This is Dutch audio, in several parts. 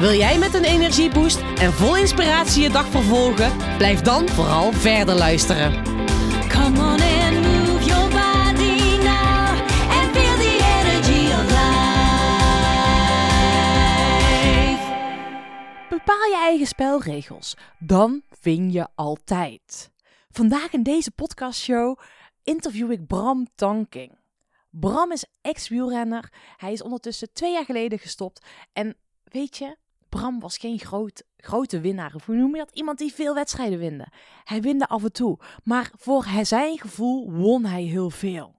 Wil jij met een energieboost en vol inspiratie je dag vervolgen? Blijf dan vooral verder luisteren. Come on and move your body now and feel the energy of life. Bepaal je eigen spelregels, dan win je altijd. Vandaag in deze podcastshow interview ik Bram Tanking. Bram is ex-wielrenner. Hij is ondertussen twee jaar geleden gestopt. En weet je, Bram was geen groot, grote winnaar. Of hoe noem je dat? Iemand die veel wedstrijden winde. Hij winde af en toe. Maar voor zijn gevoel won hij heel veel.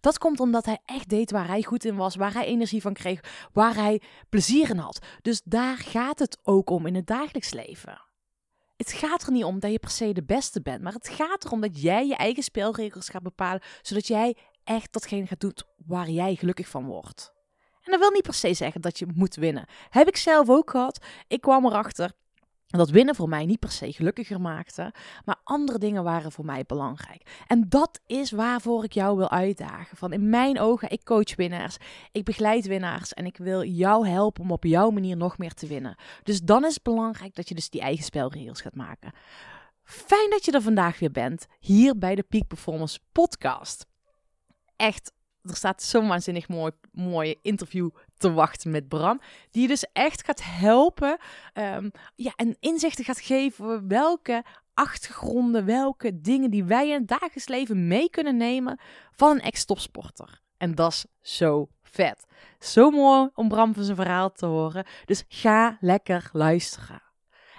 Dat komt omdat hij echt deed waar hij goed in was, waar hij energie van kreeg, waar hij plezier in had. Dus daar gaat het ook om in het dagelijks leven. Het gaat er niet om dat je per se de beste bent, maar het gaat erom dat jij je eigen spelregels gaat bepalen, zodat jij echt datgene gaat doen waar jij gelukkig van wordt. En dat wil niet per se zeggen dat je moet winnen. Heb ik zelf ook gehad. Ik kwam erachter dat winnen voor mij niet per se gelukkiger maakte, maar andere dingen waren voor mij belangrijk. En dat is waarvoor ik jou wil uitdagen. Van in mijn ogen, ik coach winnaars, ik begeleid winnaars en ik wil jou helpen om op jouw manier nog meer te winnen. Dus dan is het belangrijk dat je dus die eigen spelregels gaat maken. Fijn dat je er vandaag weer bent, hier bij de Peak Performance Podcast. Echt er staat zo'n waanzinnig mooi, mooi interview te wachten met Bram. Die je dus echt gaat helpen um, ja, en inzichten gaat geven welke achtergronden, welke dingen die wij in het dagelijks leven mee kunnen nemen van een ex-topsporter. En dat is zo vet. Zo mooi om Bram van zijn verhaal te horen. Dus ga lekker luisteren.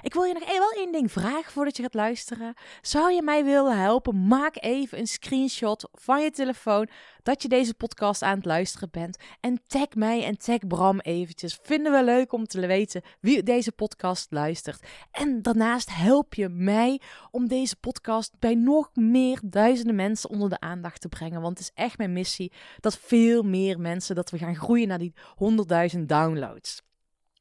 Ik wil je nog wel één ding vragen voordat je gaat luisteren. Zou je mij willen helpen? Maak even een screenshot van je telefoon dat je deze podcast aan het luisteren bent. En tag mij en tag Bram eventjes. Vinden we leuk om te weten wie deze podcast luistert. En daarnaast help je mij om deze podcast bij nog meer duizenden mensen onder de aandacht te brengen. Want het is echt mijn missie dat veel meer mensen, dat we gaan groeien naar die 100.000 downloads.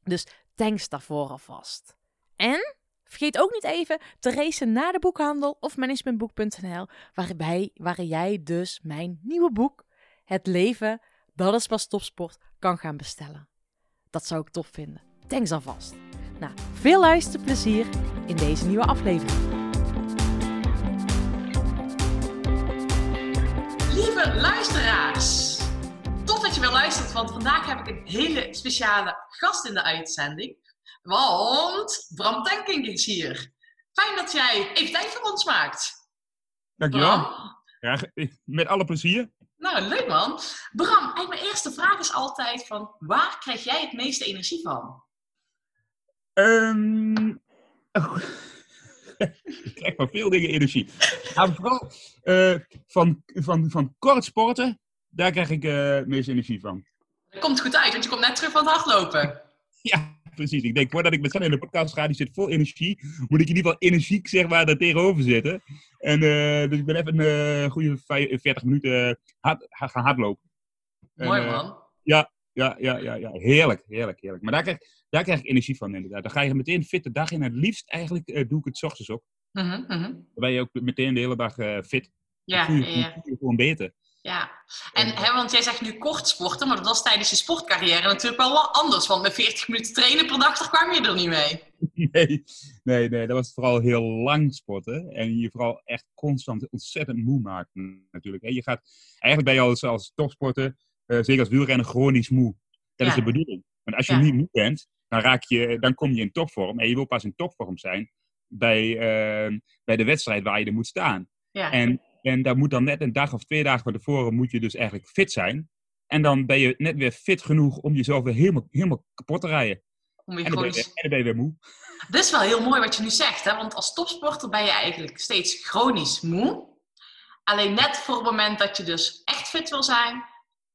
Dus thanks daarvoor alvast. En vergeet ook niet even te racen naar de boekhandel of managementboek.nl, waarbij, waar jij dus mijn nieuwe boek, Het leven, dat is pas topsport, kan gaan bestellen. Dat zou ik tof vinden. Thanks alvast. Nou, veel luisterplezier in deze nieuwe aflevering. Lieve luisteraars, tof dat je weer luistert, want vandaag heb ik een hele speciale gast in de uitzending. Want Bram Tanking is hier. Fijn dat jij even tijd voor ons maakt. Dankjewel. Ja, met alle plezier. Nou, leuk man. Bram, mijn eerste vraag is altijd van... Waar krijg jij het meeste energie van? Um, oh. ik krijg van veel dingen energie. Maar vooral uh, van, van, van kort sporten, daar krijg ik uh, het meeste energie van. Dat komt goed uit, want je komt net terug van het hardlopen. Ja, precies. Ik denk, voordat ik met in de podcast ga, die zit vol energie, moet ik in ieder geval energiek zeg maar daar tegenover zitten. En uh, dus ik ben even een uh, goede 40 minuten hard, gaan hardlopen. Mooi en, uh, man. Ja, ja, ja, ja, ja. Heerlijk, heerlijk, heerlijk. Maar daar krijg, daar krijg ik energie van inderdaad. Dan ga je meteen fit de dag in. Het liefst eigenlijk doe ik het s ochtends op. Dan ben je ook meteen de hele dag fit. Ja, ja, ja. Gewoon beter. Ja, en hè, want jij zegt nu kort sporten, maar dat was tijdens je sportcarrière natuurlijk wel wat anders. Want met 40 minuten trainen per dag, daar kwam je er niet mee. Nee, nee, nee, dat was vooral heel lang sporten. En je vooral echt constant ontzettend moe maakt natuurlijk. Je gaat, eigenlijk ben je als, als topsporter, uh, zeker als wielrenner, chronisch moe. Dat ja. is de bedoeling. Want als je ja. niet moe bent, dan, raak je, dan kom je in topvorm. En je wil pas in topvorm zijn bij, uh, bij de wedstrijd waar je er moet staan. Ja. En en daar moet dan net een dag of twee dagen van tevoren moet je dus eigenlijk fit zijn. En dan ben je net weer fit genoeg om jezelf weer helemaal, helemaal kapot te rijden. Om je en, dan ben je, en dan ben je weer moe. Dit is wel heel mooi wat je nu zegt. Hè? Want als topsporter ben je eigenlijk steeds chronisch moe. Alleen net voor het moment dat je dus echt fit wil zijn.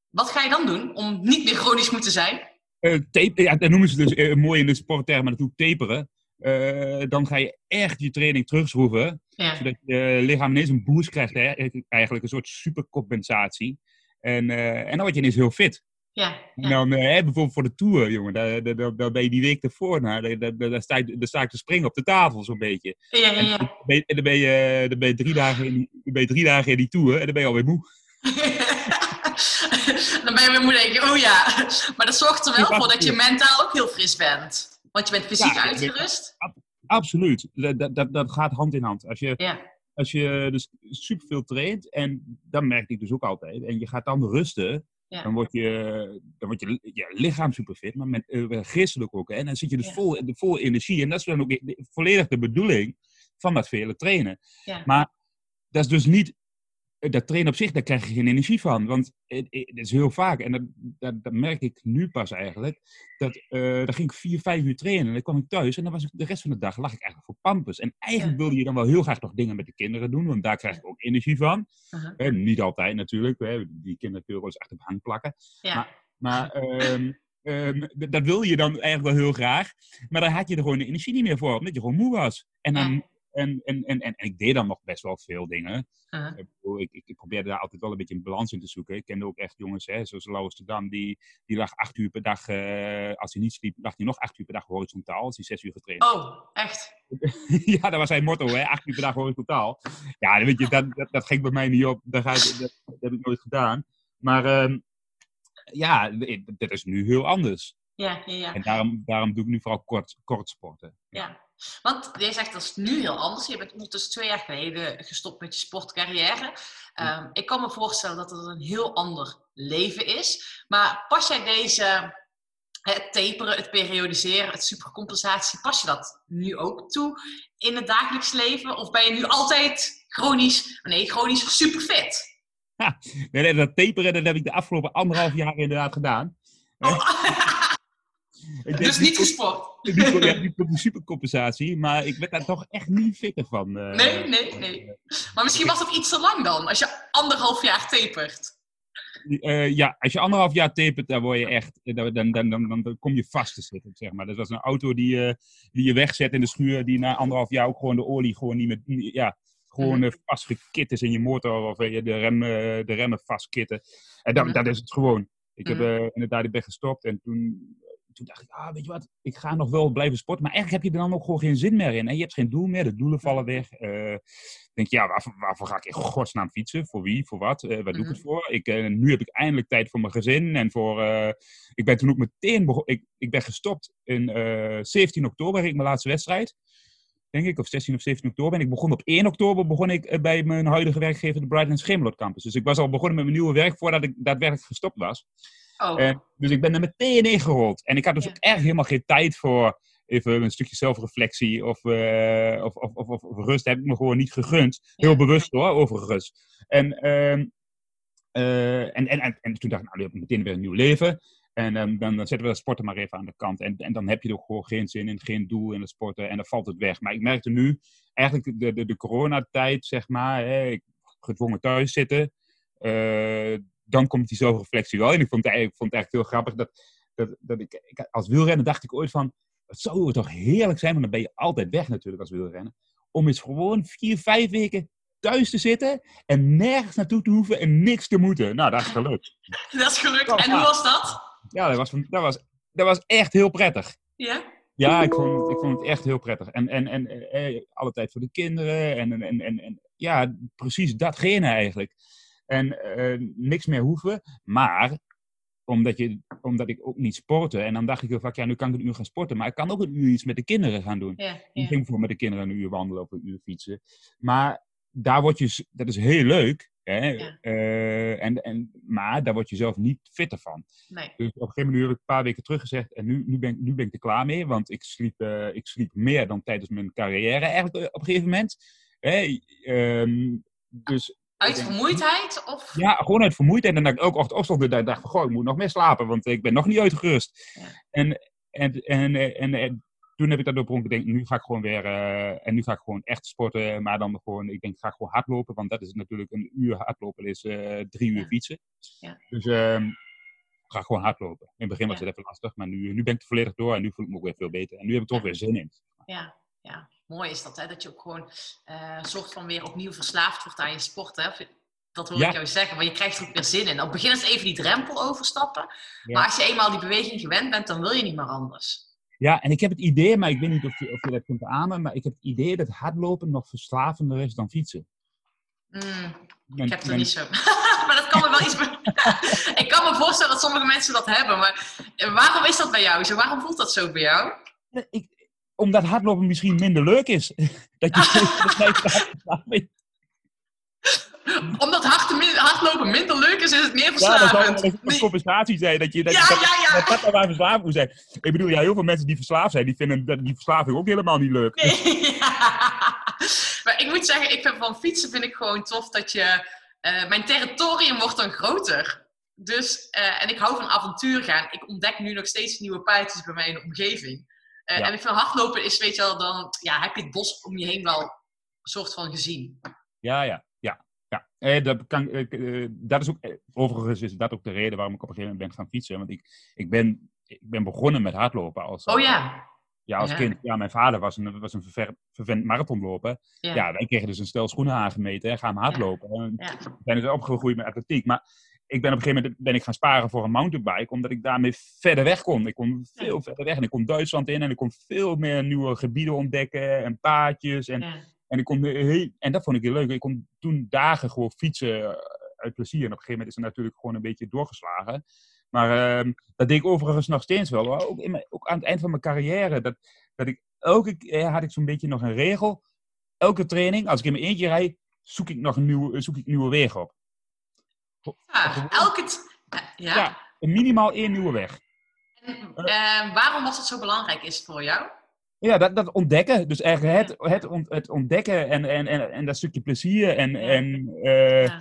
Wat ga je dan doen om niet meer chronisch moe te zijn? Uh, tape, ja, dat noemen ze dus uh, mooi in de sporttermen natuurlijk taperen. Eh, dan ga je echt je training terugschroeven. Ja. Zodat je lichaam ineens een boost krijgt. Hè? Eigenlijk een soort supercompensatie. En, eh, en dan word je ineens heel fit. Ja. En Ja. dan eh, bijvoorbeeld voor de Tour, jongen. Daar, daar, daar, ben je die week ervoor. Nou, daar, daar, daar, sta ik, daar sta ik te springen op de tafel zo'n beetje. Ja, ja, En dan ben je, dan ben je, dan ben je, drie, dagen in, die- ben je drie dagen in die Tour en dan ben je alweer moe. dan ben je weer moe denken, oh ja. Maar dat zorgt er wel voor dat je mentaal ook heel fris bent. Want je bent fysiek Ja, uitgerust. Absoluut. Dat, dat, dat, gaat hand in hand. Als je, Ja. als je dus superveel traint, en dat merkte ik dus ook altijd, en je gaat dan rusten, Ja. dan wordt je, dan wordt je, je lichaam superfit, maar met, eh, geestelijk ook. Hè? En dan zit je dus Ja. vol, vol energie. En dat is dan ook de- volledig de bedoeling van dat vele trainen. Ja. Maar dat is dus niet, dat trainen op zich, daar krijg je geen energie van. Want het, het is heel vaak, en dat, dat, dat merk ik nu pas eigenlijk, dat eh dan ging ik vier, vijf uur trainen en dan kwam ik thuis en dan was ik de rest van de dag lag ik eigenlijk voor pampus. En eigenlijk wilde je dan wel heel graag nog dingen met de kinderen doen, want daar krijg ik ook energie van. Niet altijd natuurlijk, hè, die kinderen kun je wel eens achter op hang plakken. Ja. Maar ehm, ehm, dat wil je dan eigenlijk wel heel graag. Maar dan had je er gewoon de energie niet meer voor, omdat je gewoon moe was. En, dan, Ja. En, en, en, en, en ik deed dan nog best wel veel dingen. Uh-huh. Ik, ik, ik, ik probeerde daar altijd wel een beetje een balans in te zoeken. Ik kende ook echt jongens, hè, zoals Lauwers de Dam, die, die lag acht uur per dag, eh, als hij niet sliep, lag hij nog acht uur per dag horizontaal, als hij zes uur getraind had. Oh, echt? ja, dat was zijn motto, hè, acht uur per dag horizontaal. Ja, dan weet je, dat, dat, dat ging bij mij niet op, dat heb ik nooit gedaan. Maar ehm, ja, dat is nu heel anders. Ja, ja, ja. En daarom, daarom doe ik nu vooral kort, kort sporten. Ja, want jij zegt dat is nu heel anders. Je bent ondertussen twee jaar geleden gestopt met je sportcarrière. Ehm, ik kan me voorstellen dat het een heel ander leven is. Maar pas jij deze, het taperen, het periodiseren, het supercompensatie, pas je dat nu ook toe in het dagelijks leven? Of ben je nu altijd chronisch, nee, chronisch superfit? Nee, nee, dat taperen dat heb ik de afgelopen anderhalf jaar inderdaad gedaan. Ik dus niet gesport? Niet, voor- ja, niet voor die supercompensatie, maar ik werd daar toch echt niet fitter van. eh. Nee, nee, nee. Maar misschien was het iets te lang dan, als je anderhalf jaar tapert. Eh, ja, als je anderhalf jaar tapert, dan word je echt, eh, dan, dan, dan, dan, dan kom je vast te zitten, zeg maar. Dat was een auto die, je die je wegzet in de schuur, die na anderhalf jaar ook gewoon de olie gewoon niet meer, ja, gewoon Mhm. vastgekit is in je motor of je de, rem, de remmen vastkitten. En dat, Mhm. dat is het gewoon. Ik heb eh, inderdaad, ik ben gestopt en toen, toen dacht ik, ah, weet je wat, ik ga nog wel blijven sporten, maar eigenlijk heb je er dan ook gewoon geen zin meer in. En je hebt geen doel meer, de doelen vallen weg. Eh, denk je, ja, waarvoor, waarvoor ga ik in godsnaam fietsen? Voor wie? Voor wat? Eh, waar doe ik het voor? Ik, eh, nu heb ik eindelijk tijd voor mijn gezin en voor... ik ben toen ook meteen ik, ik ben gestopt in eh 17 oktober, reed ik mijn laatste wedstrijd. Denk ik, of 16 of 17 oktober. En ik begon op 1 oktober begon ik bij mijn huidige werkgever, de Brighton Schemelot Campus. Dus ik was al begonnen met mijn nieuwe werk voordat ik daadwerkelijk gestopt was. Oh, Eh, dus ik ben er meteen ingerold. En ik had dus Ja. ook echt helemaal geen tijd voor even een stukje zelfreflectie of, eh, of, of, of, of, rust. Heb ik me gewoon niet gegund. Heel Ja. bewust hoor, overigens. En, ehm, eh, en, en, en, en toen dacht ik, nou, nu heb ik meteen weer een nieuw leven. En ehm, dan, dan zetten we dat sporten maar even aan de kant. En, en dan heb je er ook gewoon geen zin in, geen doel in het sporten. En dan valt het weg. Maar ik merkte nu, eigenlijk de, de, de coronatijd, zeg maar, hè, gedwongen thuis zitten. Dan komt die zelfreflectie wel. En ik vond het eigenlijk, ik vond het eigenlijk heel grappig dat, dat, dat ik, ik, als wielrenner dacht ik ooit van, het zou toch heerlijk zijn, want dan ben je altijd weg natuurlijk als wielrenner, om eens gewoon vier, vijf weken thuis te zitten en nergens naartoe te hoeven en niks te moeten. Nou, dat is gelukt. dat is gelukt. En hoe was dat? Ja, dat was, dat was, dat was echt heel prettig. Ja? Ja, ik vond, het- ik vond het echt heel prettig. En, en, en eh, eh, alle tijd voor de kinderen. En, en, en, en, en ja, precies datgene eigenlijk. En eh, niks meer hoeven. Maar omdat, je, omdat ik ook niet sportte. En dan dacht ik heel vaak, ja, nu kan ik een uur gaan sporten. Maar ik kan ook een uur iets met de kinderen gaan doen. Ja, Ik ging bijvoorbeeld met de kinderen een uur wandelen of een uur fietsen. Maar daar word je, dat is heel leuk. Hè? Ja. Eh, en, en, maar daar word je zelf niet fitter van. Nee. Dus op een gegeven moment heb ik een paar weken teruggezegd. En nu, nu, ben, ik- nu ben ik er klaar mee. Want ik sliep, eh, ik sliep meer dan tijdens mijn carrière eigenlijk op een gegeven moment. Ehm, dus Uit vermoeidheid? Of? ja, gewoon uit vermoeidheid. En dat ik ook ochtend opstond en dacht ik van, goh, ik moet nog meer slapen. Want ik ben nog niet uitgerust. Ja. En, en, en, en, en, en toen heb ik dat doorbronken. Ik denk, nu ga ik gewoon weer... eh, en nu ga ik gewoon echt sporten. Maar dan gewoon, ik denk, ik ga gewoon hardlopen. Want dat is natuurlijk een uur hardlopen is eh, drie uur Ja. fietsen. Ja. Dus... ehm, ga gewoon hardlopen. In het begin was het even lastig, maar nu, nu ben ik er volledig door en nu voel ik me ook weer veel beter. En nu heb ik toch weer zin in. Ja, ja. mooi is dat, hè? Dat je ook gewoon eh, een soort van weer opnieuw verslaafd wordt aan je sport, hè? Dat hoor Ja. ik jou zeggen, maar je krijgt er ook weer zin in. Op het begin is het even die drempel overstappen, Ja. maar als je eenmaal die beweging gewend bent, dan wil je niet meer anders. Ja, en ik heb het idee, maar ik weet niet of je, of je dat kunt beamen, maar ik heb het idee dat hardlopen nog verslavender is dan fietsen. Mm, Men- ik heb het men- niet zo. maar dat kan me wel iets. ik kan me voorstellen dat sommige mensen dat hebben, maar eh, waarom is dat bij jou zo? Waarom voelt dat zo bij jou? ik, omdat hardlopen misschien minder leuk is. dat je. Omdat hardlopen minder leuk is, is het meer Ja, dat verslavend. wel een compensatie zijn. Dat je, dat, Ja, je- dat, ja, ja. dat dat verslaafd moet zijn. Ik bedoel, ja, heel veel mensen die verslaafd zijn, die vinden dat, die verslaving ook helemaal niet leuk. Nee, ja. Maar ik moet zeggen, ik vind van fietsen vind ik gewoon tof dat je... eh, mijn territorium wordt dan groter. Dus, eh, en ik hou van avontuur gaan. Ik ontdek nu nog steeds nieuwe paadjes bij mij in de omgeving. Eh, Ja. En ik vind hardlopen is, weet je wel, dan ja, heb je het bos om je heen wel een soort van gezien. Ja, ja, ja. ja. Eh, dat, kan, eh, eh, dat is ook, eh, overigens is dat ook de reden waarom ik op een gegeven moment ben gaan fietsen. Want ik, ik, ben, ik ben begonnen met hardlopen als, Oh ja. ja, als Ja. kind. Ja, mijn vader was een, was een verver- vervent marathonloper. Ja. Ja. wij kregen dus een stel schoenen aangemeten. Hè, ga maar hardlopen. En Ja. Ik ben dus opgegroeid met atletiek. Maar ik ben op een gegeven moment ben ik gaan sparen voor een mountainbike. Omdat ik daarmee verder weg kon. Ik kon veel verder weg. En ik kon Duitsland in. En ik kon veel meer nieuwe gebieden ontdekken. En paadjes. En, Ja. en, ik kon en dat vond ik heel leuk. Ik kon toen dagen gewoon fietsen eh, uit plezier. En op een gegeven moment is het natuurlijk gewoon een beetje doorgeslagen. Maar ehm, dat deed ik overigens nog steeds wel. Ook, in mijn- ook aan het eind van mijn carrière. Dat, dat ik elke keer had ik zo'n beetje nog een regel. Elke training, als ik in mijn eentje rijd, zoek ik nog een nieuwe, zoek ik nieuwe weg op. Ah, elke... ja. Ja. Minimaal één nieuwe weg. En, eh, waarom was het zo belangrijk is het voor jou? Ja, dat, dat ontdekken. Dus eigenlijk het, het, ont- het ontdekken en, en, en, en dat stukje plezier. En, Ja. en eh, Ja.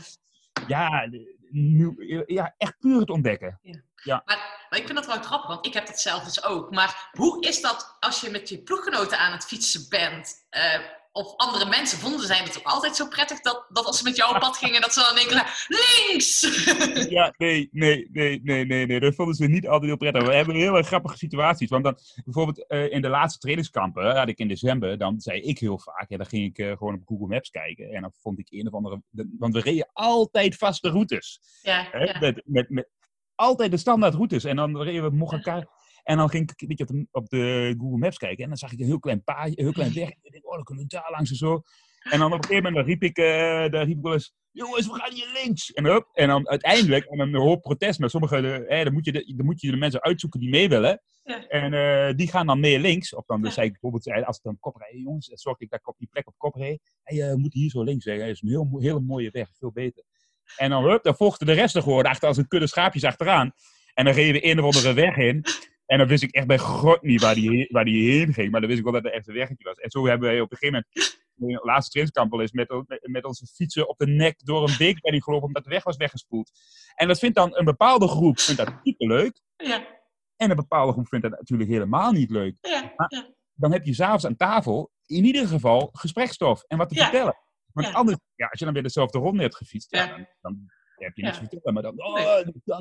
ja, nieuw, ja, echt puur het ontdekken. Maar, maar ik vind dat wel grappig, want ik heb dat zelf dus ook. Maar hoe is dat als je met je ploeggenoten aan het fietsen bent? eh, of andere mensen vonden zij het ook altijd zo prettig dat, dat als ze met jou op pad gingen, dat ze dan denken, links! Ja, nee, nee, nee, nee, nee, nee. Dat vonden ze niet altijd heel prettig. We hebben heel grappige situaties. Want dan, bijvoorbeeld eh, in de laatste trainingskampen, had ik in december, dan zei ik heel vaak, ja, dan ging ik eh, gewoon op Google Maps kijken. En dan vond ik een of andere, de- want we reden altijd vaste routes. ja, Hè? ja. Met, met, met altijd de standaard routes. En dan reden we mocht elkaar. En dan ging ik een beetje op de, op de Google Maps kijken. En dan zag ik een heel klein paadje, een heel klein weg. En ik dacht, oh, dan kunnen we daar langs en zo. En dan op een gegeven moment dan riep ik, eh daar riep ik wel eens, jongens, we gaan hier links. En, hup, en dan uiteindelijk, en een hoop protest met sommige, eh, dan, moet je de, dan moet je de mensen uitzoeken die mee willen. Ja. En eh, die gaan dan mee links. Of dan Ja. zei ik bijvoorbeeld, eh, als ik dan op kop rijd, jongens, dan zorg ik dat ik op die plek op kop rijd. Je moet hier zo links zeggen. Dat is een heel, hele mooie weg, veel beter. En dan, hup, dan volgden de rest er gewoon achter als een kudde schaapjes achteraan. En dan reden we een of andere weg in. En dan wist ik echt bij god niet waar die, heen- waar die heen ging. Maar dan wist ik wel dat het echt een weggetje was. En zo hebben wij op een gegeven moment, de laatste trainingskamp al eens, met, met, met onze fietsen op de nek door een beekbedding gelopen omdat de weg was weggespoeld. En dat vindt dan een bepaalde groep vindt dat superleuk. Ja, En een bepaalde groep vindt dat natuurlijk helemaal niet leuk. ja, Maar- ja. Dan heb je s'avonds aan tafel in ieder geval gesprekstof en wat te vertellen. Want anders, ja, als je dan weer dezelfde ronde hebt gefietst, dan, dan heb je niks te vertellen. Maar dan, oh,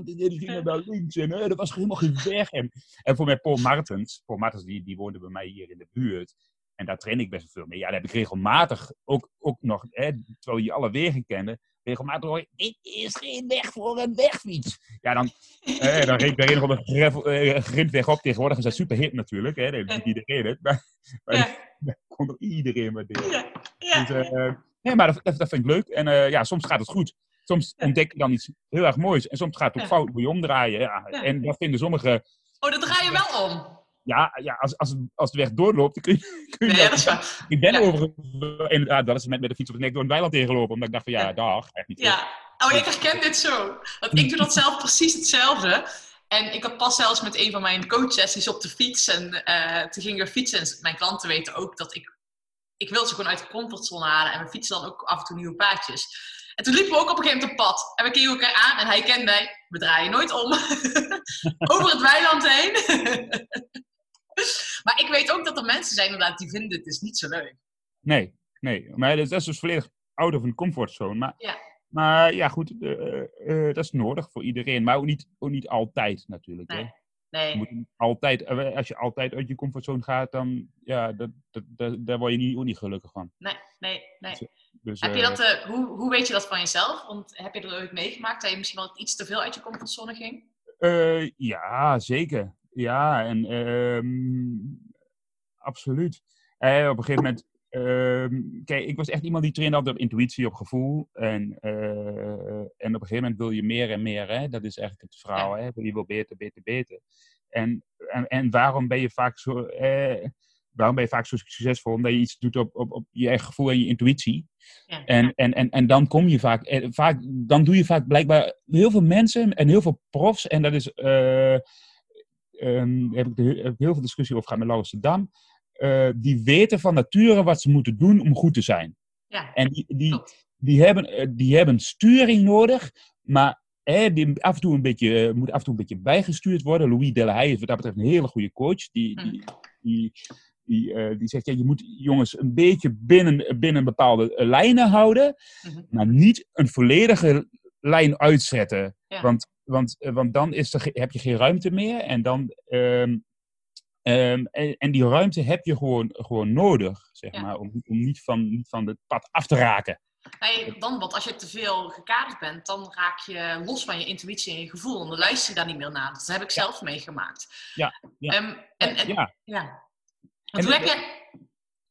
Nee. die ging naar links en eh, er was helemaal geen weg. En, en voor mij Paul Martens, Paul Martens die, die woonde bij mij hier in de buurt. En daar train ik best wel veel mee. Ja, daar heb ik regelmatig ook, ook nog, hè, terwijl je alle wegen kende, regelmatig hoor dit is geen weg voor een wegfiets. Ja, dan, eh, dan reed ik er een of andere gravel- eh, grindweg op. Tegenwoordig is dat super hip natuurlijk, hè, dat doet iedereen het. Maar, maar Ja, daar kon er iedereen maar ja, ja. Dus, eh, nee, maar dat, dat, dat vind ik leuk. En ja, soms gaat het goed. Soms ontdek je dan iets heel erg moois. En soms gaat het ook fout, moet je omdraaien. Ja. En dat vinden sommigen... Oh, dat draai je wel om. Ja, ja als, als, de weg doorloopt, dan kun je, kun je Nee, dat- dat is waar. Ik ben Ja. overigens inderdaad wel eens met, met de fiets op de nek door een weiland tegengelopen. Omdat ik dacht van, ja, dag. Echt niet Ja. Oh, ik herken dit zo. Want ik doe dat zelf precies hetzelfde. En ik had pas zelfs met een van mijn coachsessies op de fiets. En eh, toen gingen we fietsen. En mijn klanten weten ook dat ik... Ik wil ze gewoon uit de comfortzone halen. En we fietsen dan ook af en toe nieuwe paadjes. En toen liepen we ook op een gegeven moment op pad. En we keken elkaar aan. En hij kende mij. We draaien nooit om. Over het weiland heen. maar ik weet ook dat er mensen zijn inderdaad die vinden dit is niet zo leuk. Nee, nee. Maar dat, is dus volledig out of een comfortzone. Maar Ja. Maar ja, goed, eh, eh, dat is nodig voor iedereen. Maar ook niet, ook niet altijd natuurlijk. Hè. Nee. Nee. Je moet altijd, eh, als je altijd uit je comfortzone gaat, dan ja, dat, dat, dat, daar word je niet, ook niet gelukkig van. Nee, nee, nee. Dus, Heb je eh, dat, eh, hoe, hoe weet je dat van jezelf? Want heb je er ooit meegemaakt dat je misschien wel iets te veel uit je comfortzone ging? Eh, ja, zeker. Ja, en ehm, absoluut. Op een gegeven moment. ehm, kijk, ik was echt iemand die trainde altijd op intuïtie, op gevoel. En, en op een gegeven moment wil je meer en meer. Hè? Dat is eigenlijk het verhaal. Hè? Je wil beter, beter, beter. En, en, en waarom ben je vaak zo. eh, waarom ben je vaak zo succesvol? Omdat je iets doet op, op, op je eigen gevoel en je intuïtie. Ja. En, en, en, en dan kom je vaak, eh, vaak, dan doe je vaak blijkbaar heel veel mensen en heel veel profs. En dat is, daar heb ik, de, heb heel veel discussie over gehad met Laurens de Dam. eh, die weten van nature wat ze moeten doen om goed te zijn. ja, En die, die, klopt. die, hebben, die hebben sturing nodig, maar hè, die af en toe een beetje, moet af en toe een beetje bijgestuurd worden. Louis Delahaye is wat dat betreft een hele goede coach. Die, die, die, die, eh, die zegt, ja, je moet jongens een beetje binnen, binnen bepaalde eh, lijnen houden, Mhm. maar niet een volledige lijn uitzetten. Ja. Want, want, eh, want dan is er, heb je geen ruimte meer en dan... ehm, ehm, en, en die ruimte heb je gewoon, gewoon nodig, zeg Ja. maar, om, om niet, van, niet van het pad af te raken. Nee, dan, want als je te veel gekaderd bent, dan raak je los van je intuïtie en je gevoel. En dan luister je daar niet meer naar. Dat heb ik zelf meegemaakt. Ja, ja. Ehm, en, en, ja. Ja, En het- je...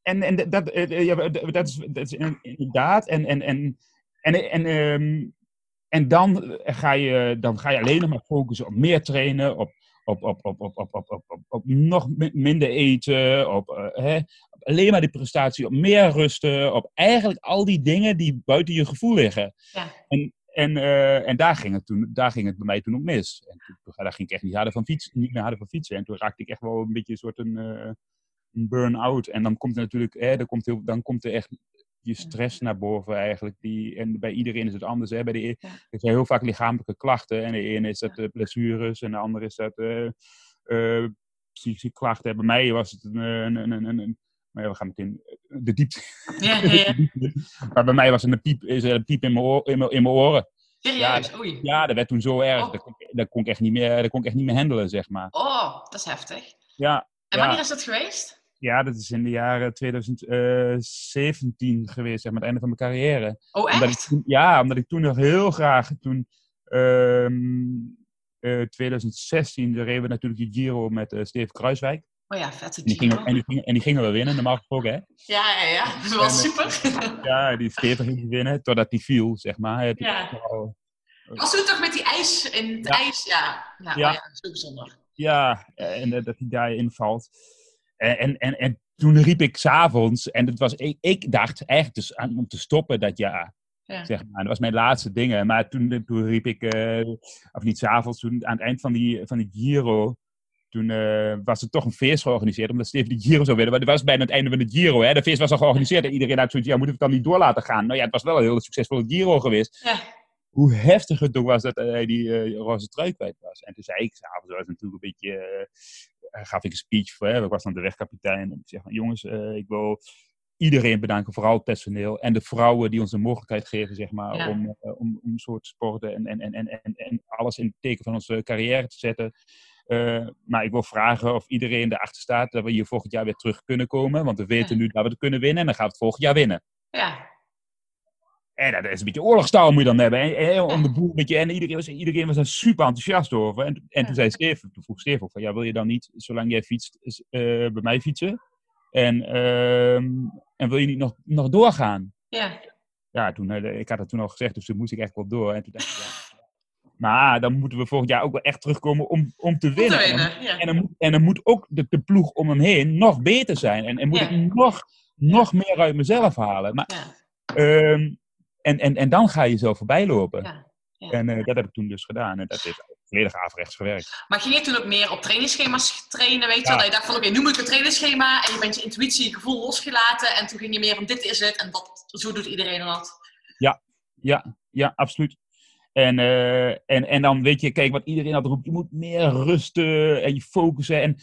en, en dat, eh, eh, ja, dat, is, dat is in- inderdaad. En, en, en, en, en, ehm, en dan, ga je, dan ga je alleen nog maar focussen op meer trainen, op, op, op, op, op, op, op, op, op, op nog mi- minder eten, op, eh, hè, op alleen maar die prestatie, op meer rusten, op eigenlijk al die dingen die buiten je gevoel liggen. Ja. En, en, eh, en daar, ging het toen, daar ging het bij mij toen ook mis. En toen, daar ging ik echt niet, harder van fietsen, niet meer harder van fietsen. En toen raakte ik echt wel een beetje een soort een, eh, een burn-out. En dan komt er natuurlijk, hè, dan, komt heel, dan komt er echt je stress naar boven eigenlijk. Die, en bij iedereen is het anders. Hè. Bij de, e- Ja. Er zijn heel vaak lichamelijke klachten. En de ene is dat eh, blessures en de andere is dat eh, eh, psychische klachten. Bij mij was het een... een, een, een, een maar ja, we gaan meteen de diepte. Ja, ja, ja. maar bij mij was het een piep, is er een piep in mijn, oor, in mijn, in mijn oren. Serieus? Oei. Ja, dat werd toen zo erg. Oh. Dat, kon, ik- dat, kon ik echt niet meer, dat kon ik echt niet meer handelen, zeg maar. Oh, dat is heftig. Ja, En Ja. wanneer is dat geweest? Ja dat is in de jaren 2017 geweest, zeg maar, het einde van mijn carrière. Oh, Omdat ik echt? ja, omdat ik toen nog heel graag, toen ehm, eh, 2016, daar reden we natuurlijk die Giro met eh Steven Kruiswijk. Oh ja, vette En die, gingen, Giro. en, die gingen, en die gingen we winnen, normaal gesproken, hè. Ja, ja, ja. Dat was En, super. Ja, die Steven ging winnen, totdat die viel, zeg maar. Het- Ja. Was toen toch met die ijs in het Ja. ijs? Ja, ja, Ja. Oh ja zo bijzonder. Ja, en eh, dat hij daarin valt. En, en, en, en toen riep ik s'avonds, en het was, ik, ik dacht eigenlijk dus aan, om te stoppen dat jaar. Ja. Zeg maar. Dat was mijn laatste dingen. Maar toen, toen riep ik, eh, of niet s'avonds, toen aan het eind van die, van die Giro, toen eh, was er toch een feest georganiseerd, omdat Steven de Giro zou winnen. Maar het was bijna het einde van de Giro. Hè? De feest was al georganiseerd en iedereen had zoiets, ja, moeten we het dan niet door laten gaan? Nou ja, het was wel een heel succesvolle Giro geweest. Ja. Hoe heftig het ook was dat hij die eh, roze trui kwijt was. En toen zei ik s'avonds, was het natuurlijk een beetje, eh, gaf ik een speech voor, hè? ik was dan de wegkapitein. En ik zeg van, jongens, eh, ik wil iedereen bedanken, vooral het personeel en de vrouwen die ons de mogelijkheid geven, zeg maar, Ja. om, eh, om, om soort sporten en, en, en, en, en, alles in het teken van onze carrière te zetten. Eh, maar ik wil vragen of iedereen erachter staat dat we hier volgend jaar weer terug kunnen komen. Want we weten Ja. nu dat we het kunnen winnen en dan gaan we het volgend jaar winnen. Ja. En dat is een beetje oorlogstaal moet je dan hebben. En, en, om de boel beetje, en iedereen was, iedereen was daar super enthousiast over. En, en toen zei Steven, toen vroeg Steven ook van, ja, wil je dan niet, zolang jij fietst, eh, bij mij fietsen? En, ehm, en wil je niet nog, nog doorgaan? Ja. Ja, toen, eh, ik had het toen al gezegd, dus toen moest ik echt wel door. En toen dacht ik, ja. Maar dan moeten we volgend jaar ook wel echt terugkomen om, om te winnen. te En. Ja. en dan, moet, en dan moet ook de, de ploeg om hem heen nog beter zijn. En, en moet Ja. ik nog, nog meer uit mezelf halen. Maar, Ja. En, en, en dan ga je zo voorbij lopen. Ja. Ja. En eh, dat heb ik toen dus gedaan. En dat heeft volledig averechts gewerkt. Maar ging je toen ook meer op trainingsschema's trainen, weet je Ja. wel? Dat je dacht van, oké, nu moet ik een trainingsschema en je bent je intuïtie, je gevoel losgelaten. En toen ging je meer om dit is het en dat, zo doet iedereen dat. Ja, ja, absoluut. En, eh, en, en dan weet je, kijk wat iedereen altijd roept, je moet meer rusten en je focussen. En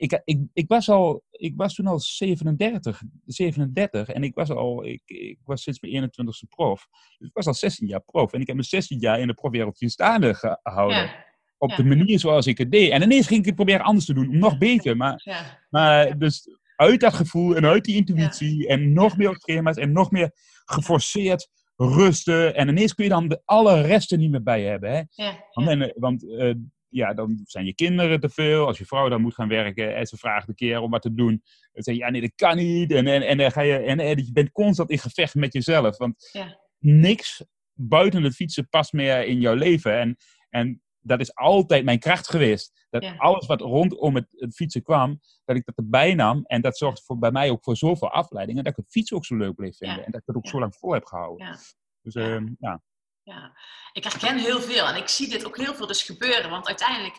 ik, ik, ik, was al, ik was toen al 37, 37 en ik was al, ik, ik was sinds mijn 21ste prof. Dus ik was al 16 jaar prof. En ik heb me 16 jaar in de profwereldje staande gehouden. Ja, Op ja. de manier zoals ik het deed. En ineens ging ik het proberen anders te doen, om nog beter. Maar, ja, maar dus uit dat gevoel en uit die intuïtie en nog meer op schema's en nog meer geforceerd rusten. En ineens kun je dan de, alle resten niet meer bij hebben. Hè? ja, Want, en, eh, want eh, ja, dan zijn je kinderen te veel. Als je vrouw dan moet gaan werken en ze vraagt een keer om wat te doen. Dan zeg je, ja nee, dat kan niet. En, en, en, dan ga je, en, en je bent constant in gevecht met jezelf. Want Ja. niks buiten het fietsen past meer in jouw leven. En, en dat is altijd mijn kracht geweest. Dat Ja. alles wat rondom het, het fietsen kwam, dat ik dat erbij nam. En dat zorgde voor, bij mij ook voor zoveel afleidingen. Dat ik het fietsen ook zo leuk bleef vinden. Ja. En dat ik het ook zo lang vol heb gehouden. Ja. Dus Ja. ehm, ja. Ja, ik herken heel veel en ik zie dit ook heel veel dus gebeuren. Want uiteindelijk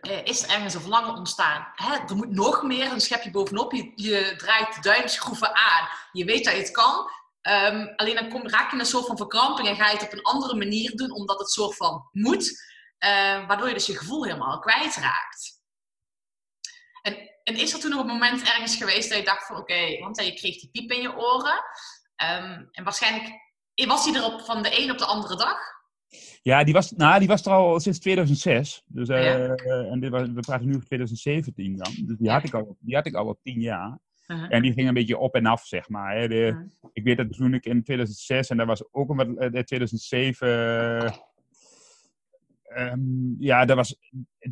eh, is er ergens een verlangen ontstaan. Hè, er moet nog meer, een schepje bovenop. Je, je draait de duimschroeven aan. Je weet dat je het kan. Ehm, alleen dan kom, raak je in een soort van verkramping en ga je het op een andere manier doen, omdat het soort van moet. eh, waardoor je dus je gevoel helemaal kwijtraakt. En, en is er toen nog een moment ergens geweest dat je dacht van oké, want je kreeg die piep in je oren. Ehm, en waarschijnlijk was die er op, van de een op de andere dag. Ja, die was, nou, die was er al sinds 2006. Dus, eh, Ja. eh, en dit was, we praten nu over 2017 dan. Dus die, had ik al, die had ik al tien jaar. Uh-huh. En die ging een beetje op en af, zeg maar. Hè. De, Ja. Ik weet dat toen ik in 2006, en dat was ook een wat, eh, 2007... eh, ehm, ja, dat was,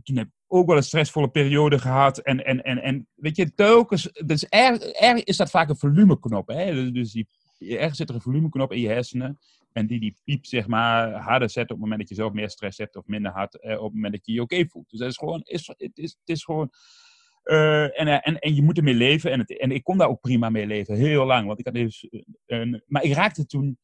toen heb ik ook wel een stressvolle periode gehad. En, en, en, en weet je, telkens... Dus erg, erg is dat vaak een volumeknop. Hè? Dus- Dus die, ergens zit er een volumeknop in je hersenen. En die die piep, zeg maar, harder zet op het moment dat je zelf meer stress hebt. Of minder hard eh, op het moment dat je je oké voelt. Dus dat is gewoon... Is, het, is, het is gewoon... eh, en, eh, en, en je moet ermee leven. En, het, en ik kon daar ook prima mee leven. Heel lang. Want ik had dus, maar ik raakte toen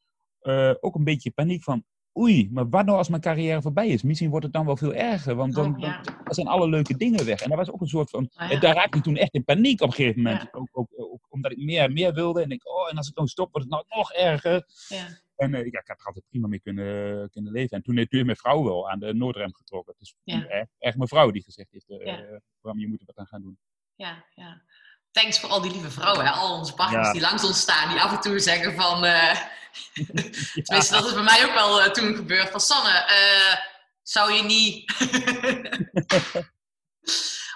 ook een beetje paniek van... Oei, maar wat nou als mijn carrière voorbij is? Misschien wordt het dan wel veel erger. Want dan, Oh, ja. dan, zijn alle leuke dingen weg. En dat was ook een soort van... Ah, ja. Daar raakte ik toen echt in paniek op een gegeven moment. Ja. Ook, ook, ook omdat ik meer en meer wilde. En ik, oh, en als ik dan stop, wordt het nou nog erger. Ja. En eh, ja, ik had er altijd prima mee kunnen, kunnen leven. En toen heeft mijn vrouw wel aan de noodrem getrokken. Ja. echt, echt mijn vrouw die gezegd heeft, eh Ja. Bram, je moet er wat aan gaan doen. ja, ja. Thanks voor al die lieve vrouwen, hè? al onze partners Ja. die langs ons staan, die af en toe zeggen van... eh, Tenminste, dat is bij mij ook wel eh, toen gebeurd. Van Sanne, eh, zou je niet...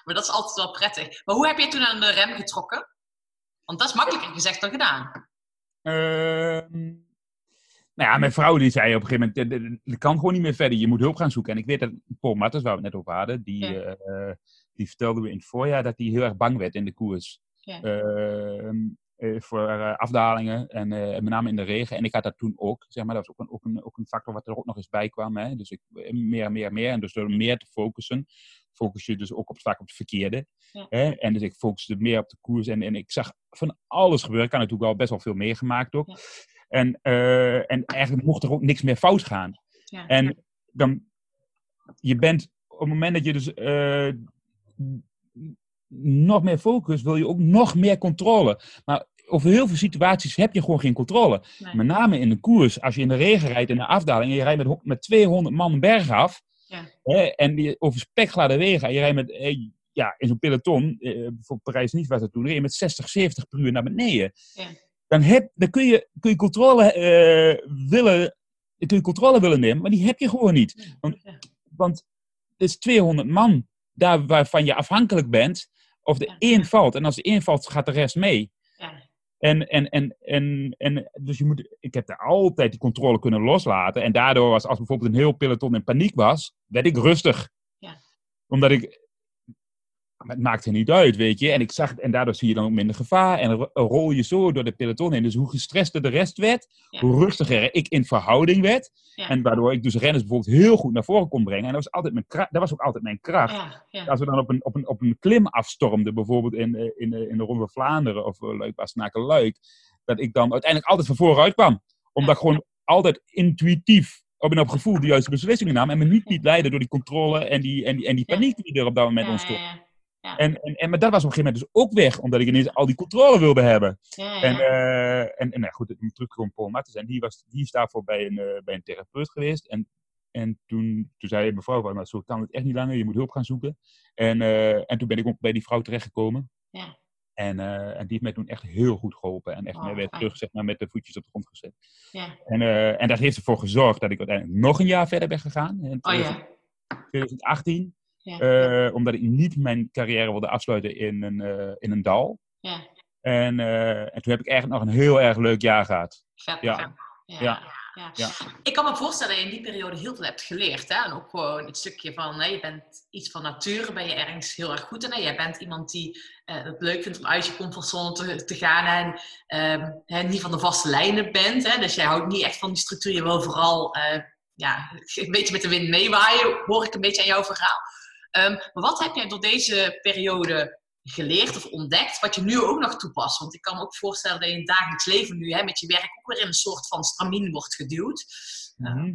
maar dat is altijd wel prettig. Maar hoe heb je toen aan de rem getrokken? Want dat is makkelijker gezegd dan gedaan. Ehm, nou ja, mijn vrouw die zei op een gegeven moment, "Dit- dit- dit kan gewoon niet meer verder. Je moet hulp gaan zoeken. En ik weet dat Paul Matters, waar we het net over hadden, die, Ja. die vertelde me in het voorjaar dat hij heel erg bang werd in de koers. Ehm, eh, voor eh, afdalingen en eh, met name in de regen. En ik had dat toen ook, zeg maar, dat was ook een, ook een, ook een factor wat er ook nog eens bij kwam. Hè? Dus ik, meer, meer, meer. En dus door meer te focussen, focus je dus ook op, vaak op het verkeerde. Ja. Hè? En dus ik focuste meer op de koers en, en ik zag van alles gebeuren. Ik had natuurlijk wel best wel veel meegemaakt ook. Ja. En, en eigenlijk mocht er ook niks meer fout gaan. Ja. En dan, je bent op het moment dat je dus nog meer focus, wil je ook nog meer controle. Maar over heel veel situaties heb je gewoon geen controle. Nee. Met name in de koers, als je in de regen rijdt in de afdaling en je rijdt met, met 200 man berg af. Ja. Hè, en die, over spekgladde wegen. En je rijdt met, eh, ja, in zo'n peloton, eh, voor Parijs niet was dat toen, reed je met 60, 70 per uur naar beneden. Ja. Dan, heb, dan kun, je, kun je controle eh, willen, kun je controle willen nemen, maar die heb je gewoon niet. Want-. Want het is 200 man daar waarvan je afhankelijk bent. Of de één valt. En als de één valt, gaat de rest mee. En, en, en, en, en dus je moet, ik heb daar altijd die controle kunnen loslaten. En daardoor was, als bijvoorbeeld een heel peloton in paniek was, werd ik rustig. Ja. Omdat ik, maar het maakte niet uit, weet je. En, ik zag, en daardoor zie je dan ook minder gevaar. En ro- rol je zo door de peloton heen. Dus hoe gestrester de rest werd, Ja. hoe rustiger ik in verhouding werd. Ja. En waardoor ik dus renners bijvoorbeeld heel goed naar voren kon brengen. En dat was, altijd mijn kra- dat was ook altijd mijn kracht. Ja. Als we dan op een, op een, op een klim afstormden, bijvoorbeeld in, eh, in, de- in de Ronde van Vlaanderen of uh, Leuk Bastenaken Luik, dat ik dan uiteindelijk altijd van vooruit kwam. Omdat ik gewoon altijd intuïtief op en op gevoel de juiste beslissingen nam en me niet liet leiden door die controle en die, en die, en die paniek die er op dat moment ontstond. Ja. En, en, en, maar dat was op een gegeven moment dus ook weg, omdat ik ineens al die controle wilde hebben. Ja. En, eh, en, en nou goed, om terug te Paul Matters. En die, was, die is daarvoor bij een, eh, bij een therapeut geweest. En en toen, toen zei mevrouw van, nou, zo kan het echt niet langer, je moet hulp gaan zoeken. En, eh, en toen ben ik ook bij die vrouw terechtgekomen. Ja. En, en die heeft mij toen echt heel goed geholpen. En echt Oh, mij weer terug zeg maar, met de voetjes op de grond gezet. Ja. En, en dat heeft ervoor gezorgd dat ik uiteindelijk nog een jaar verder ben gegaan. In Oh ja. 2018. Ja. eh, omdat ik niet mijn carrière wilde afsluiten in een, eh, in een dal. ja. En, eh, en toen heb ik eigenlijk nog een heel erg leuk jaar gehad. Vet. Ja. Ja. Ja. Ja. Ja. Ja. Ik kan me voorstellen dat je in die periode heel veel hebt geleerd. Hè? En ook gewoon het stukje van, hè, je bent iets van nature, ben je ergens heel erg goed in. Hè? Jij bent iemand die eh, het leuk vindt om uit je comfortzone te, te gaan en ehm, hè, niet van de vaste lijnen bent. Hè? Dus jij houdt niet echt van die structuur. Je wil vooral eh, ja, een beetje met de wind meewaaien, hoor ik een beetje aan jouw verhaal. Ehm, maar wat heb jij door deze periode geleerd of ontdekt, wat je nu ook nog toepast? Want ik kan me ook voorstellen dat je in het dagelijks leven nu hè, met je werk ook weer in een soort van stramien wordt geduwd. Mhm.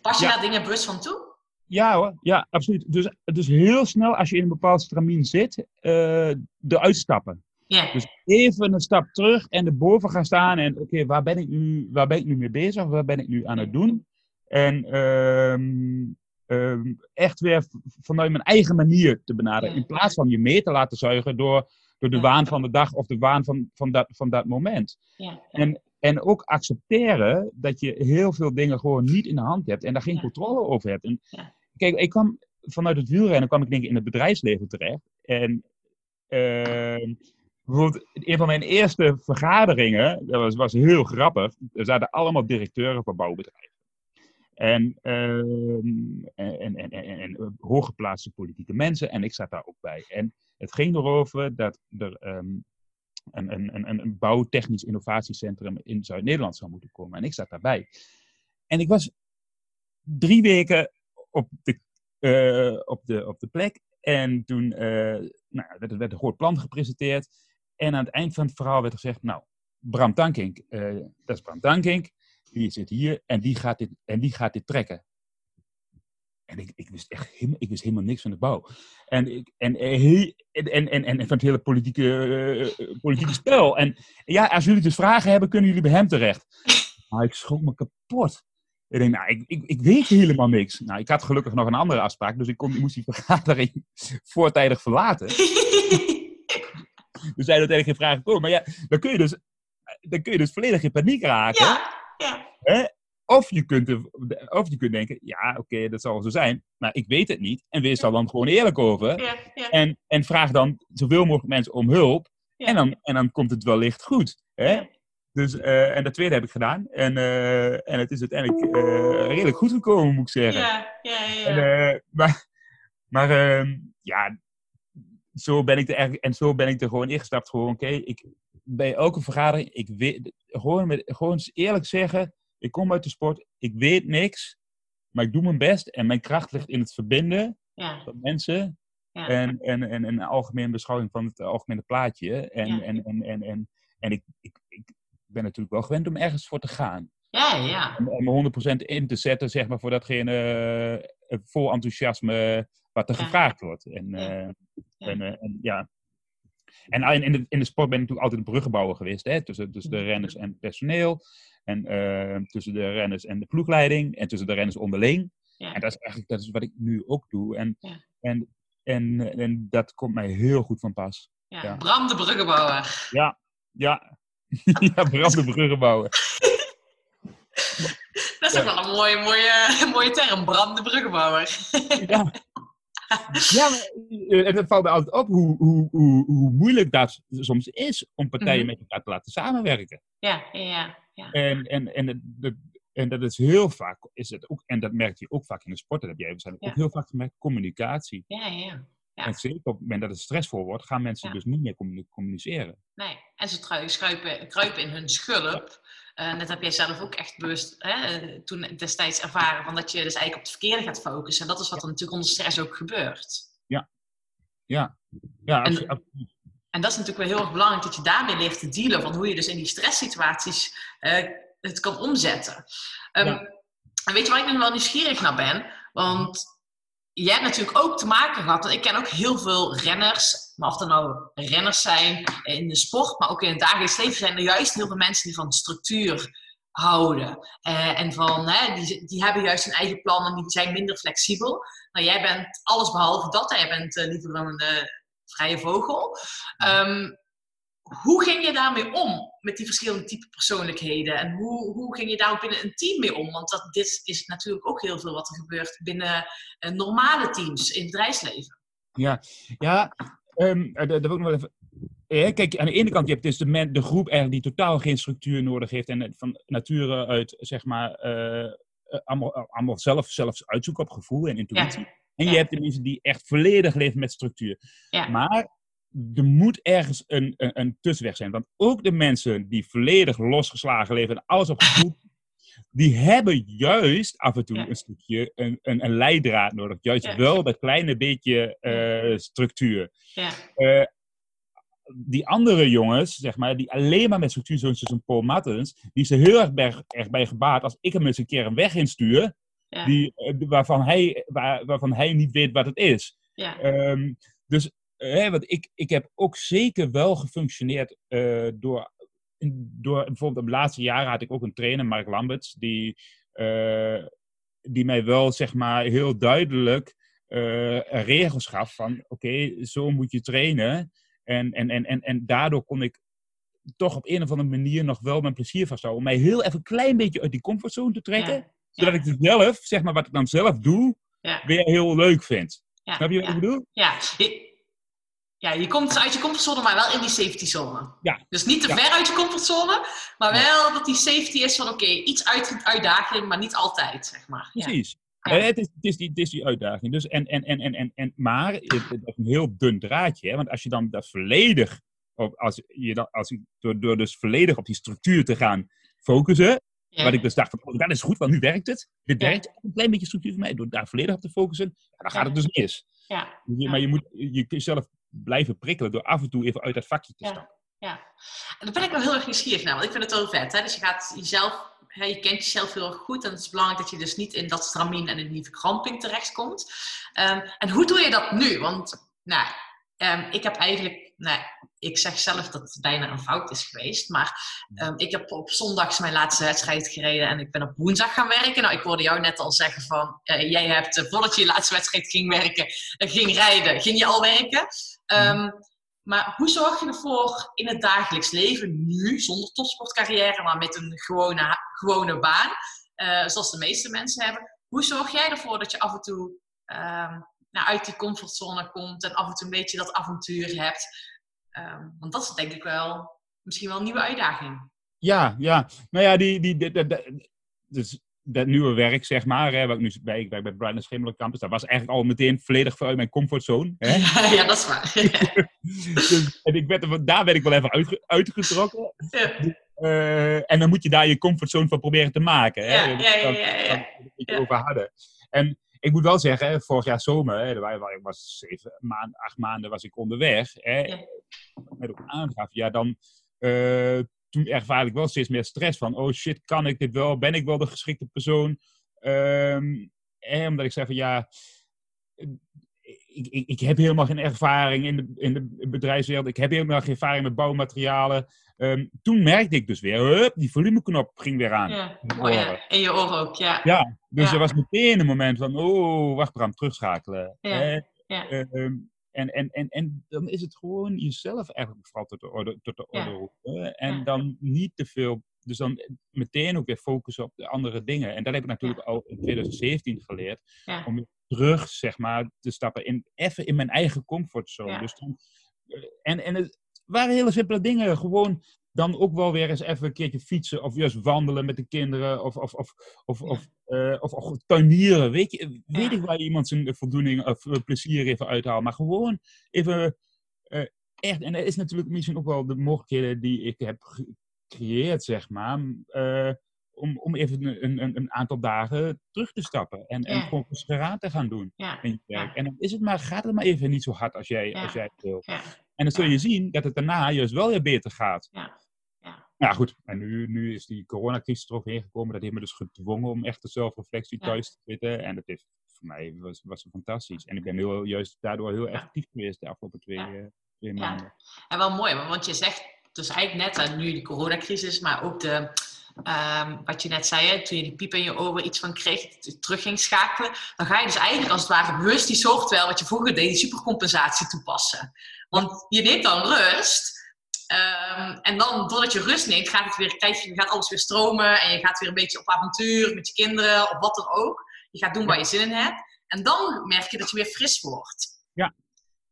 Pas je Ja. daar dingen bewust van toe? Ja hoor, ja, absoluut. Dus, dus heel snel als je in een bepaald stramien zit, eh eruit stappen. Dus even een stap terug en erboven gaan staan en oké, waar ben ik nu, waar ben ik nu mee bezig? Waar ben ik nu aan het doen? En ehm, ehm, echt weer vanuit mijn eigen manier te benaderen. In plaats van je mee te laten zuigen door, door de Ja. waan van de dag of de waan van, van, dat, van dat moment. Ja. En, en ook accepteren dat je heel veel dingen gewoon niet in de hand hebt en daar geen Ja. controle over hebt. En. Kijk, ik kwam vanuit het wielrennen kwam ik denk ik in het bedrijfsleven terecht. En ehm, bijvoorbeeld een van mijn eerste vergaderingen, dat was, was heel grappig. Er zaten allemaal directeuren van bouwbedrijven. En, ehm, en, en, en, en, en hooggeplaatste politieke mensen. En ik zat daar ook bij. En het ging erover dat er ehm, een, een, een, een bouwtechnisch innovatiecentrum in Zuid-Nederland zou moeten komen. En ik zat daarbij. En ik was drie weken op de, eh, op de, op de plek. En toen eh, nou, werd, werd een groot plan gepresenteerd. En aan het eind van het verhaal werd gezegd: Nou, Bram Tankink, eh, dat is Bram Tankink. Die zit hier en die gaat dit, en die gaat dit trekken. En ik, ik, wist echt helemaal, ik wist helemaal niks van de bouw. En, ik, en, eh, en, en, en, en van het hele politieke, eh, politieke spel. En ja, als jullie dus vragen hebben, kunnen jullie bij hem terecht. Maar ik schrok me kapot. Ik denk, nou, ik, ik, ik weet helemaal niks. Nou, ik had gelukkig nog een andere afspraak, dus ik, kon, ik moest die vergadering voortijdig verlaten. Dus zijn uiteindelijk geen vragen gekomen. Maar ja, dan kun je dus, dan kun je dus volledig in paniek raken. ja. Hè? Of, je kunt er, of je kunt denken, ja, oké, dat zal zo zijn. Maar ik weet het niet. En wees daar dan gewoon eerlijk over. Ja. Ja. En, en vraag dan zoveel mogelijk mensen om hulp. Ja. En, dan, en dan komt het wellicht goed. Hè? Dus, eh, en dat tweede heb ik gedaan. En, eh, en het is uiteindelijk eh, redelijk goed gekomen, moet ik zeggen. Ja. Ja. Ja. En, maar maar ehm, ja, zo ben ik er en zo ben ik er gewoon ingestapt. Gewoon, oké, ik bij elke vergadering, ik weet, gewoon, met, gewoon eerlijk zeggen, ik kom uit de sport, ik weet niks, maar ik doe mijn best en mijn kracht ligt in het verbinden Ja. van mensen Ja. en, en, en, en een algemene beschouwing van het algemene plaatje. En, Ja. en, en, en, en, en ik, ik, ik ben natuurlijk wel gewend om ergens voor te gaan. Ja. Ja. Om, om me 100% in te zetten, zeg maar, voor datgene eh, vol enthousiasme wat er Ja. gevraagd wordt. En, eh, Ja. en, eh, en ja. En in- in de, in de sport ben ik natuurlijk altijd een bruggenbouwer geweest, hè? Tussen, tussen de renners en het personeel. En eh, tussen de renners en de ploegleiding. En tussen de renners onderling. Ja. En dat is eigenlijk dat is wat ik nu ook doe. En, Ja. en, en, en dat komt mij heel goed van pas. Ja. Ja. Bram de Bruggenbouwer. Ja, ja. ja, Bram de bruggenbouwer. Dat is ook wel een mooie, mooie, mooie term. Bram de Bruggenbouwer. Ja. Ja, maar eh, het valt me altijd op hoe, hoe, hoe, hoe moeilijk dat soms is om partijen Mhm. met elkaar te laten samenwerken. Ja. Ja. Ja. Ja. En, en, en, en dat is heel vaak, is het ook, en dat merk je ook vaak in de sport, dat heb jij waarschijnlijk Ja. ook heel vaak gemerkt, communicatie. Ja. Ja. Ja. En zeker op het moment dat het stressvol wordt, gaan mensen Ja. dus niet meer communi- communiceren. Nee, en ze schuipen, kruipen in hun schulp. Eh, dat heb jij zelf ook echt bewust hè, toen destijds ervaren, van dat je dus eigenlijk op het verkeerde gaat focussen. En dat is wat er natuurlijk onder stress ook gebeurt. Ja, ja abso- absoluut. En dat is natuurlijk wel heel erg belangrijk dat je daarmee leert te dealen, van hoe je dus in die stresssituaties eh, het kan omzetten. Ehm, Ja. En weet je waar ik nog wel nieuwsgierig naar ben? Want jij hebt natuurlijk ook te maken gehad, en ik ken ook heel veel renners, maar of dat nou renners zijn in de sport, maar ook in het dagelijks leven, zijn er juist heel veel mensen die van structuur houden. Eh, en van, hè, die, die hebben juist hun eigen plan en die zijn minder flexibel. Nou, jij bent alles behalve dat. Jij bent eh, liever een vrije vogel. Ehm, hoe ging je daarmee om met die verschillende type persoonlijkheden? En hoe, hoe ging je daar ook binnen een team mee om? Want dat, dit is natuurlijk ook heel veel wat er gebeurt binnen eh, normale teams in het bedrijfsleven. Ja, ja ehm, eh, dat wil ik nog wel even. Ja, kijk, aan de ene kant je hebt dus de, men, de groep eigenlijk die totaal geen structuur nodig heeft en van nature uit, zeg maar, eh, eh, allemaal, allemaal zelf, zelfs uitzoeken op gevoel en intuïtie. En je hebt de mensen die echt volledig leven met structuur. Ja. Maar er moet ergens een, een, een tussenweg zijn. Want ook de mensen die volledig losgeslagen leven en alles op gevoel, die hebben juist af en toe Ja. een stukje een, een, een leidraad nodig. Juist Ja. wel dat kleine beetje eh, structuur. Ja, Eh, die andere jongens, zeg maar, die alleen maar met structuur, zoals Paul Mattens, die is er heel erg bij, erg bij gebaat als ik hem eens een keer een weg instuur, ja, die, eh, waarvan, hij, waar, waarvan hij niet weet wat het is. ja, Ehm, dus eh, hè, want ik, ik heb ook zeker wel gefunctioneerd eh, door, door, bijvoorbeeld de laatste jaren had ik ook een trainer, Mark Lamberts, die, eh, die mij wel, zeg maar, heel duidelijk eh, regels gaf van, oké, zo moet je trainen. En, en, en, en, en daardoor kon ik toch op een of andere manier nog wel mijn plezier vasthouden. Om mij heel even een klein beetje uit die comfortzone te trekken. ja, Zodat ik het zelf, zeg maar, wat ik dan zelf doe, weer heel leuk vind. Snap je wat ik bedoel? Ja, ja, je komt uit je comfortzone, maar wel in die safety zone. Ja. Dus niet te Ja. ver uit je comfortzone, maar wel dat die safety is van oké, iets uit, uitdaging, maar niet altijd, zeg maar. Ja. Precies. Ja. Het, is, het, is die, het is die uitdaging. Dus en, en, en, en, en, en, maar het, het is een heel dun draadje. Hè? Want als je dan dat volledig, op, als je dan, als je, door, door dus volledig op die structuur te gaan focussen. Ja. Ik dus dacht, van, oh, dat is goed, want nu werkt het. Dit Ja. werkt een klein beetje structuur voor mij. Door daar volledig op te focussen, ja, dan gaat het dus mis. Ja. Maar je moet je jezelf blijven prikkelen door af en toe even uit dat vakje te stappen. ja. En daar ben ik wel heel erg nieuwsgierig naar, want ik vind het wel vet. Hè? Dus je gaat jezelf, hè, je kent jezelf heel erg goed en het is belangrijk dat je dus niet in dat stramien en in die verkramping terechtkomt. Ehm, en hoe doe je dat nu? Want, nou, ehm, ik heb eigenlijk, nou, ik zeg zelf dat het bijna een fout is geweest, maar ehm, ik heb op zondags mijn laatste wedstrijd gereden en ik ben op woensdag gaan werken. Nou, ik hoorde jou net al zeggen van, eh, jij hebt, eh, voordat je je laatste wedstrijd ging werken, eh, ging rijden, ging je al werken. Ehm, maar hoe zorg je ervoor in het dagelijks leven, nu, zonder topsportcarrière, maar met een gewone, gewone baan, zoals de meeste mensen hebben. Hoe zorg jij ervoor dat je af en toe ehm, nou, uit die comfortzone komt en af en toe een beetje dat avontuur hebt? Ehm, want dat is denk ik wel misschien wel een nieuwe uitdaging. Ja, ja. Nou ja, die, die, die- die- dus dat nieuwe werk, zeg maar, hè, waar ik nu bij, ik werk bij Schemelijk Campus, dat was eigenlijk al meteen volledig vanuit mijn comfortzone. Hè? ja, dat is waar. dus, en ik werd er, daar werd ik wel even uitge- uitgetrokken. ja, Eh, en dan moet je daar je comfortzone van proberen te maken. Hè? ja, ja, ja, ja, dat over hadden. En ik moet wel zeggen, vorig jaar zomer, hè, ik was zeven maanden, acht maanden was ik onderweg. Hè, Met ook aangaf, ja, dan eh, toen ervaar ik wel steeds meer stress van, oh shit, kan ik dit wel? Ben ik wel de geschikte persoon? Ehm, hè, omdat ik zeg van, ja, ik, ik, ik heb helemaal geen ervaring in de, in de bedrijfswereld. Ik heb helemaal geen ervaring met bouwmaterialen. Ehm, toen merkte ik dus weer, hup, die volumeknop ging weer aan. ja. Oh, ja. In je oren ook, ja. Ja, dus Ja. er was meteen een moment van, oh, wacht Bram, terugschakelen. Ja, Hè? ja. Ehm, en, en, en, en dan is het gewoon jezelf eigenlijk vooral tot de orde, tot de orde roepen. En Ja. dan niet te veel, dus dan meteen ook weer focussen op de andere dingen. En dat heb ik natuurlijk al in 2017 geleerd. Om terug, zeg maar, te stappen in, even in mijn eigen comfortzone. Dus dan, eh, en, en het waren hele simpele dingen. Gewoon dan ook wel weer eens even een keertje fietsen of juist wandelen met de kinderen of, of, of, of, Ja. eh, of, of tuinieren. Weet, je, weet Ja. ik waar iemand zijn voldoening of eh, plezier even uithaalt. Maar gewoon even eh, echt, en dat is natuurlijk misschien ook wel de mogelijkheden die ik heb gecreëerd, zeg maar. om, om even een, een, een aantal dagen terug te stappen en, en gewoon geraad te gaan doen in je werk. En dan is het maar, gaat het maar even niet zo hard als jij, als jij wil. En dan zul je zien dat het daarna juist wel weer beter gaat. ja, ja. Nou goed, en nu, nu is die coronacrisis er ook heen gekomen. Dat heeft me dus gedwongen om echt de zelfreflectie Ja. thuis te zitten. En dat is voor mij was, was fantastisch. En ik ben heel, juist daardoor heel Ja. effectief geweest de afgelopen twee, Ja. eh, twee Ja. maanden. En wel mooi, want je zegt dus eigenlijk net aan nu de coronacrisis, maar ook de, ehm, wat je net zei, hè, toen je die piep in je oren iets van kreeg, terug ging schakelen, dan ga je dus eigenlijk als het ware bewust die software, wat je vroeger deed, die supercompensatie toepassen. Want je neemt dan rust. Ehm, en dan, doordat je rust neemt, gaat, het weer, krijg je, gaat alles weer stromen. En je gaat weer een beetje op avontuur met je kinderen of wat dan ook. Je gaat doen waar je zin in hebt. En dan merk je dat je weer fris wordt. Ja.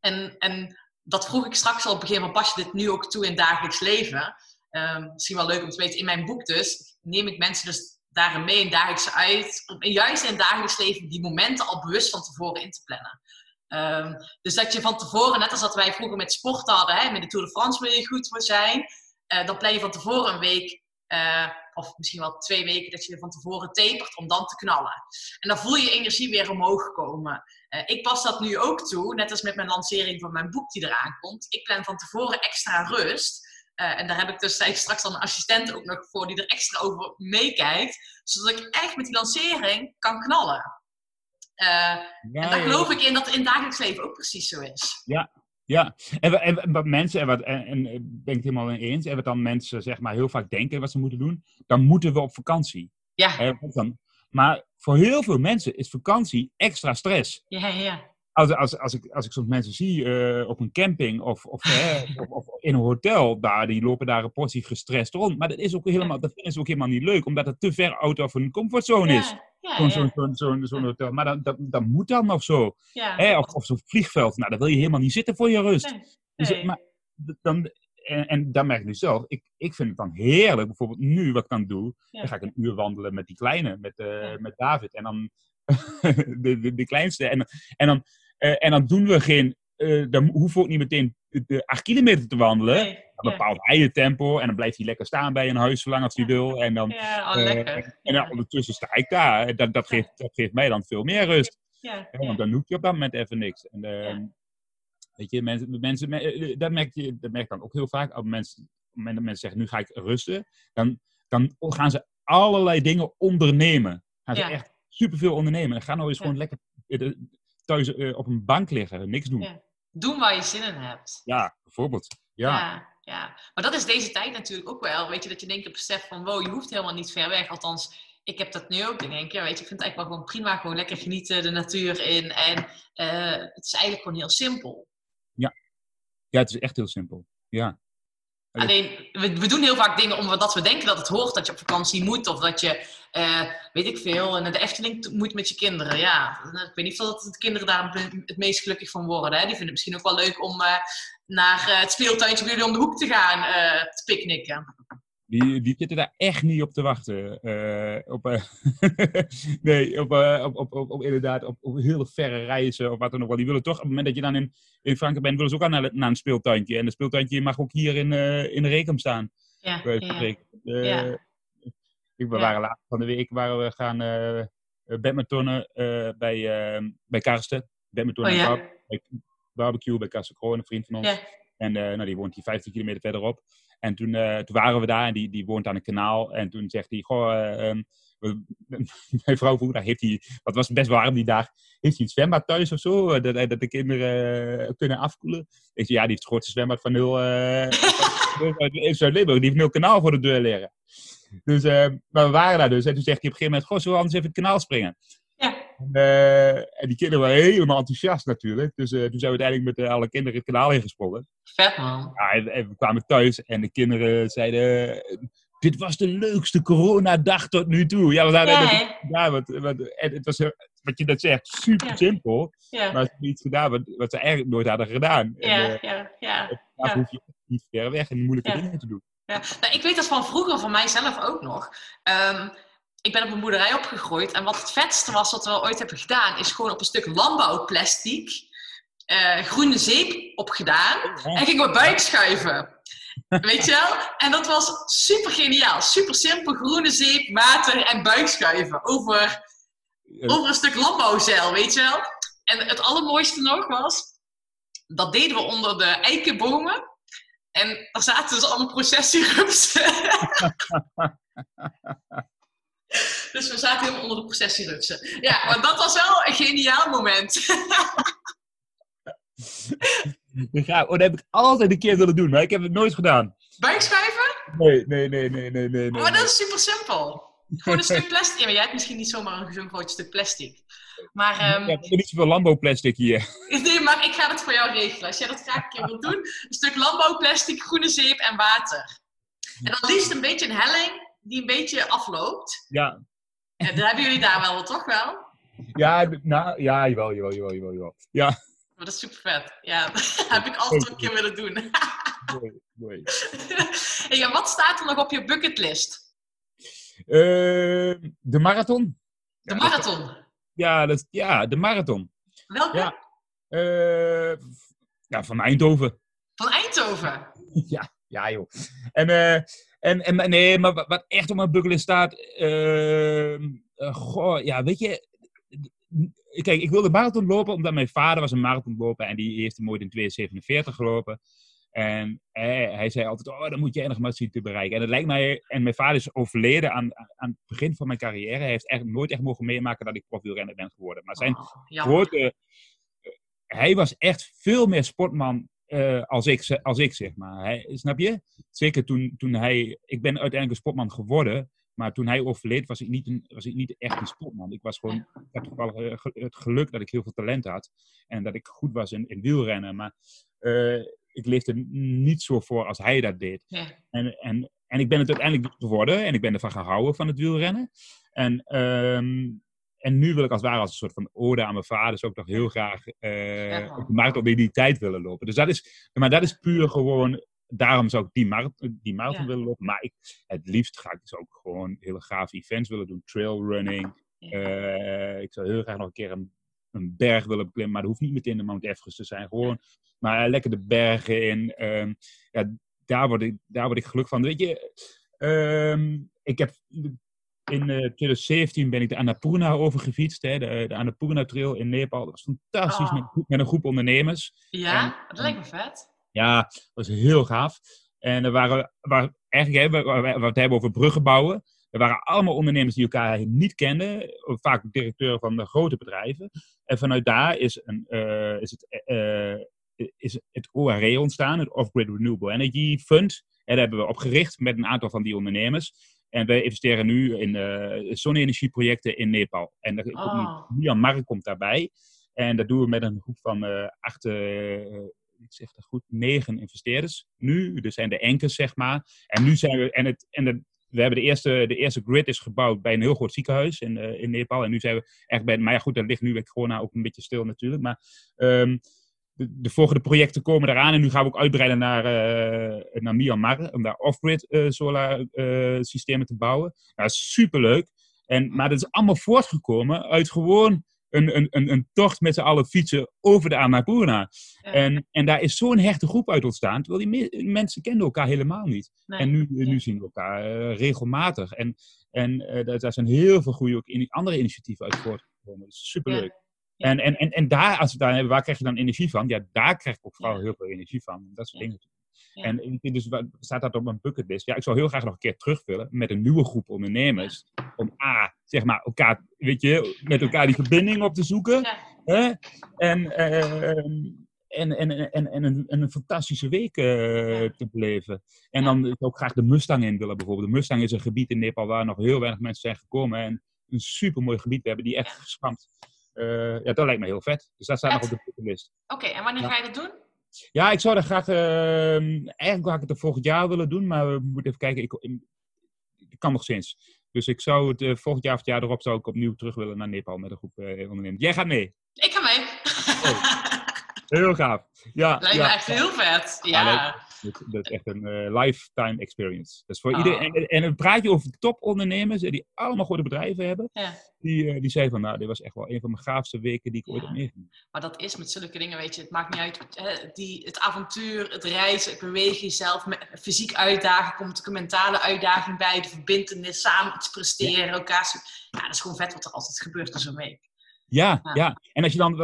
En, en dat vroeg ik straks al op het begin van, pas je dit nu ook toe in het dagelijks leven? Ehm, misschien wel leuk om te weten, in mijn boek dus, neem ik mensen dus daarin mee in dagelijks uit. Om juist in het dagelijks leven die momenten al bewust van tevoren in te plannen. Ehm, dus dat je van tevoren, net als dat wij vroeger met sport hadden, hè, met de Tour de France wil je goed voor zijn. eh, dan plan je van tevoren een week, eh, of misschien wel twee weken, dat je van tevoren tapert om dan te knallen. En dan voel je energie weer omhoog komen. Eh, ik pas dat nu ook toe, net als met mijn lancering van mijn boek die eraan komt. Ik plan van tevoren extra rust. En daar heb ik dus straks al een assistent ook nog voor die er extra over meekijkt. Zodat ik echt met die lancering kan knallen. Eh, Ja, en daar ja, geloof ik in dat het in het dagelijks leven ook precies zo is. Ja, en, wa- en wat mensen, en, wat, en, en eh, ben ik het helemaal mee eens, en wat dan mensen zeg maar heel vaak denken wat ze moeten doen, dan moeten we op vakantie. Ja, Hè, dan? Maar voor heel veel mensen is vakantie extra stress. ja, ja. Als, als, als, ik, als ik soms mensen zie eh, op een camping of, of, hè, of, of in een hotel, daar, die lopen daar een portie gestrest rond. Maar dat is ook helemaal, dat vinden ze ook helemaal niet leuk, omdat het te ver out of hun comfortzone is. Ja, Zo'n zo'n zo'n hotel. Maar dat, dat, dat moet dan of zo. Hè? Of, of zo'n vliegveld. Nou, daar wil je helemaal niet zitten voor je rust. Nee, Dus, maar, dan, en, en dan merk ik nu zelf, ik, ik vind het dan heerlijk, bijvoorbeeld nu wat ik dan doe, Ja. dan ga ik een uur wandelen met die kleine, met, eh, Ja. met David en dan de, de, de kleinste. En, en, dan, eh, en dan doen we geen, eh, dan hoeven we ook niet meteen de, acht kilometer te wandelen. Nee, Dan ja. bepaalt hij het tempo en dan blijft hij lekker staan bij een huis zolang als hij wil. En dan, Ja, oh, eh, en dan ondertussen sta ik daar. En Dat, dat, geeft, dat geeft mij dan veel meer rust. Want dan doe je op dat moment even niks. En, eh, Ja. Weet je, mensen, mensen, me- eh, dat, merk je, dat merk ik dan ook heel vaak. Op mensen, op het moment dat mensen zeggen, nu ga ik rusten. Dan, dan gaan ze allerlei dingen ondernemen. Gaan ze echt superveel ondernemen. En ga nou eens gewoon lekker eh, thuis eh, op een bank liggen. Niks doen. Ja, Ja. Doen waar je zin in hebt. bijvoorbeeld. Ja. Ja, ja. Maar dat is deze tijd natuurlijk ook wel. Weet je, dat je denkt, beseft van, wow, je hoeft helemaal niet ver weg. Althans, ik heb dat nu ook. Dan denk ik, ja, weet je, ik vind het eigenlijk wel gewoon prima. Gewoon lekker genieten, de natuur in. En eh, het is eigenlijk gewoon heel simpel. ja, het is echt heel simpel. Ja. Alleen, we, doen heel vaak dingen omdat we denken dat het hoort dat je op vakantie moet. Of dat je, eh, weet ik veel, naar de Efteling moet met je kinderen. Ja, ik weet niet of dat de kinderen daar het meest gelukkig van worden. Hè? Die vinden het misschien ook wel leuk om eh, naar eh, het speeltuintje bij jullie om de hoek te gaan te picknicken. Die, die zitten daar echt niet op te wachten. eh, op, eh, nee, op, eh, op, op, op, op inderdaad, op, op hele verre reizen of wat dan ook wel. Die willen toch, op het moment dat je dan in, in Frankrijk bent, willen ze ook aan naar, naar een speeltuintje. En een speeltuintje mag ook hier in, in de Rekem staan. Ja, ja, ik, we Ja. waren laatst van de week waren we gaan badmintonnen bij, bij Karsten. Badmintonnen Oh ja? bij barbecue bij Karsten Kroon, een vriend van ons. En nou, die woont hier 15 kilometer verderop. En toen, eh, toen waren we daar en die, die woont aan een kanaal. En toen zegt hij, goh, we- mijn vrouw vroeg, daar heeft hij, wat was best warm die dag, heeft hij een zwembad thuis of zo? eh, Dat, de kinderen kunnen afkoelen? Ik zei, ja, die heeft het grootste zwembad van in Zuid-Limburg. Die heeft nul kanaal voor de deur liggen. Dus, maar we waren daar dus. En toen zegt hij op een gegeven moment, goh, zullen we anders even het kanaal springen? En, eh, en die kinderen waren helemaal enthousiast natuurlijk. Dus eh, toen zijn we uiteindelijk met eh, alle kinderen het kanaal ingesprongen. Vet man. Ja, en, en we kwamen thuis en de kinderen zeiden... Dit was de leukste coronadag tot nu toe. Ja, we hadden Ja, gedaan. Wat, wat, en het was, wat je net zegt, super Ja. simpel. Ja, Maar ze hebben iets gedaan wat, wat ze eigenlijk nooit hadden gedaan. Ja, ja, ja. ja. hoef je niet ver weg en moeilijke dingen te doen. Ja, nou, ik weet dat van vroeger, van mijzelf ook nog. Ehm, ik ben op een boerderij opgegroeid en wat het vetste was wat we ooit hebben gedaan, is gewoon op een stuk landbouwplastic eh, groene zeep opgedaan en gingen we buikschuiven. Weet je wel? En dat was super geniaal. Super simpel, groene zeep, water en buikschuiven over, over een stuk landbouwzeil, weet je wel? En het allermooiste nog was, dat deden we onder de eikenbomen. En daar zaten dus allemaal processierupsen. dus we zaten helemaal onder de processierupsen. Ja, maar dat was wel een geniaal moment. Ja, oh, dat heb ik altijd een keer willen doen, maar ik heb het nooit gedaan. Buikschuiven? Nee, nee, nee, nee, nee, nee. Maar dat is super simpel. Gewoon een stuk plastic. Ja, maar jij hebt misschien niet zomaar een zo'n groot stuk plastic. Maar, Ja, we hebben niet zoveel landbouwplastic hier. nee, maar ik ga het voor jou regelen. Als jij dat graag een keer wilt doen. Een stuk landbouwplastic, groene zeep en water. En dan liefst een beetje een helling die een beetje afloopt. Ja, Ja, dat hebben jullie daar wel, toch wel? ja, nou, ja, jawel, jawel, jawel, jawel, jawel. Ja, Maar dat is super vet. Ja, dat heb ik altijd een keer willen doen. mooi, mooi. en wat staat er nog op je bucketlist? Eh, de marathon? De Ja, marathon. Ja, dat, ja, de marathon. Welke? Ja. Eh, ja, van Eindhoven. Van Eindhoven. ja, ja, joh. En, eh, en, en nee, maar wat, echt op mijn bucketlist staat. eh, eh, goh, ja, weet je. Kijk, ik wilde marathon lopen omdat mijn vader was een marathonloper en die heeft hem ooit in 247 gelopen. En hij, hij zei altijd, oh, dan moet jij nog maar zien te bereiken. En het lijkt mij, en mijn vader is overleden aan, aan het begin van mijn carrière. Hij heeft echt nooit echt mogen meemaken dat ik profielrenner ben geworden. Maar zijn Oh, grote. Hij was echt veel meer sportman eh, als, ik, als ik, zeg maar. Hij, snap je? Zeker toen, toen hij. Ik ben uiteindelijk een sportman geworden. Maar toen hij overleed, was ik niet, een, was ik niet echt een sportman. Ik was gewoon. Ik had toevallig eh, het geluk dat ik heel veel talent had. En dat ik goed was in, in wielrennen. Maar eh, ik leefde niet zo voor als hij dat deed. Ja. En, en, en ik ben het uiteindelijk geworden en ik ben ervan gehouden van het wielrennen. En, ehm, en nu wil ik als het ware als een soort van ode aan mijn vader ook nog heel graag eh Ja. op de marathon in die tijd willen lopen. Dus dat is, maar dat is puur gewoon, daarom zou ik die marathon, die marathon Ja. willen lopen. Maar ik, het liefst ga ik dus ook gewoon hele gave events willen doen. Trailrunning. Ja. Eh, ik zou heel graag nog een keer een, een berg willen beklimmen. Maar dat hoeft niet meteen de Mount Everest te zijn. Gewoon, maar eh, lekker de bergen in. Ehm, ja, daar word, ik, daar word ik gelukkig van. Weet je, ehm, ik heb in eh, 2017 ben ik de Annapurna overgefietst. Hè, de, de Annapurna Trail in Nepal. Dat was fantastisch Oh. met, een groep- met een groep ondernemers. Ja, dat lijkt me vet. Ja, dat was heel gaaf. En er waren, waren eigenlijk, hè, waar we, waar we het hebben over bruggen bouwen. Er waren allemaal ondernemers die elkaar niet kenden. Vaak directeuren van de grote bedrijven. En vanuit daar is, een, eh, is, het, eh, eh, is het ORE ontstaan, het Off-Grid Renewable Energy Fund. En daar hebben we op gericht met een aantal van die ondernemers. En wij investeren nu in eh zonne-energieprojecten in Nepal. En er komt nu. Myanmar komt daarbij. En dat doen we met een groep van eh acht, eh, ik zeg dat goed, negen investeerders. Nu, er zijn de enkers, zeg maar. En nu zijn we, en, het, en het, we hebben de eerste, de eerste grid is gebouwd bij een heel groot ziekenhuis in, in Nepal. En nu zijn we echt bij, maar ja goed, dat ligt nu bij corona ook een beetje stil natuurlijk. Maar ehm, de, de volgende projecten komen eraan. En nu gaan we ook uitbreiden naar, eh, naar Myanmar. Om daar off-grid eh, solar eh, systemen te bouwen. Nou, dat is superleuk. En, maar dat is allemaal voortgekomen uit gewoon een, een, een, een tocht met z'n allen fietsen over de Annapurna. Ja. En, en daar is zo'n hechte groep uit ontstaan. Terwijl die me- mensen kenden elkaar helemaal niet. Nee. En nu, nu zien we elkaar regelmatig. En, en daar, zijn heel veel goede ook in, andere initiatieven uit voortgekomen. Is superleuk. Ja. En, en, en, en daar, als we daar hebben, waar krijg je dan energie van? Ja, daar krijg ik ook vooral heel veel energie van. Dat soort dingen. Ja. En dus staat dat op mijn bucketlist? Ja, ik zou heel graag nog een keer terug willen met een nieuwe groep ondernemers. Om A, zeg maar, elkaar, weet je, met elkaar die verbinding op te zoeken. Ja. Hè? En, eh, en, en, en, en, een, en een fantastische week eh, te beleven. En dan ook graag de Mustang in willen bijvoorbeeld. De Mustang is een gebied in Nepal waar nog heel weinig mensen zijn gekomen. En een supermooi gebied. We hebben die echt geschampt. Eh, ja, dat lijkt me heel vet. Dus dat staat nog op de bucketlist. Oké, en wanneer Ja. ga je dat doen? Ja, ik zou dat graag... eh, eigenlijk had ik het er volgend jaar willen doen. Maar we moeten even kijken. Ik, ik kan nog sinds. Dus ik zou het eh, volgend jaar of het jaar erop zou ik opnieuw terug willen naar Nepal met een groep eh, ondernemers. Jij gaat mee. Ik ga mee. Heel gaaf. Ja, Lijkt ja. me echt heel vet. Ja. Dat, dat is echt een eh, lifetime experience. Dat is voor Oh. iedereen. En, en dan praat je over topondernemers eh, die allemaal grote bedrijven hebben. Ja. Die, eh, die zeiden van, nou, dit was echt wel een van mijn gaafste weken die ik ooit Ja. heb meegemaakt. Maar dat is met zulke dingen, weet je, het maakt niet uit. Hè, die, het avontuur, het reizen, het bewegen jezelf, fysiek uitdagen, komt ook een mentale uitdaging bij, de verbindenis, samen iets presteren, elkaar. zo- Ja, dat is gewoon vet wat er altijd gebeurt in zo'n week. Ja, Ja. ja, En als je dan,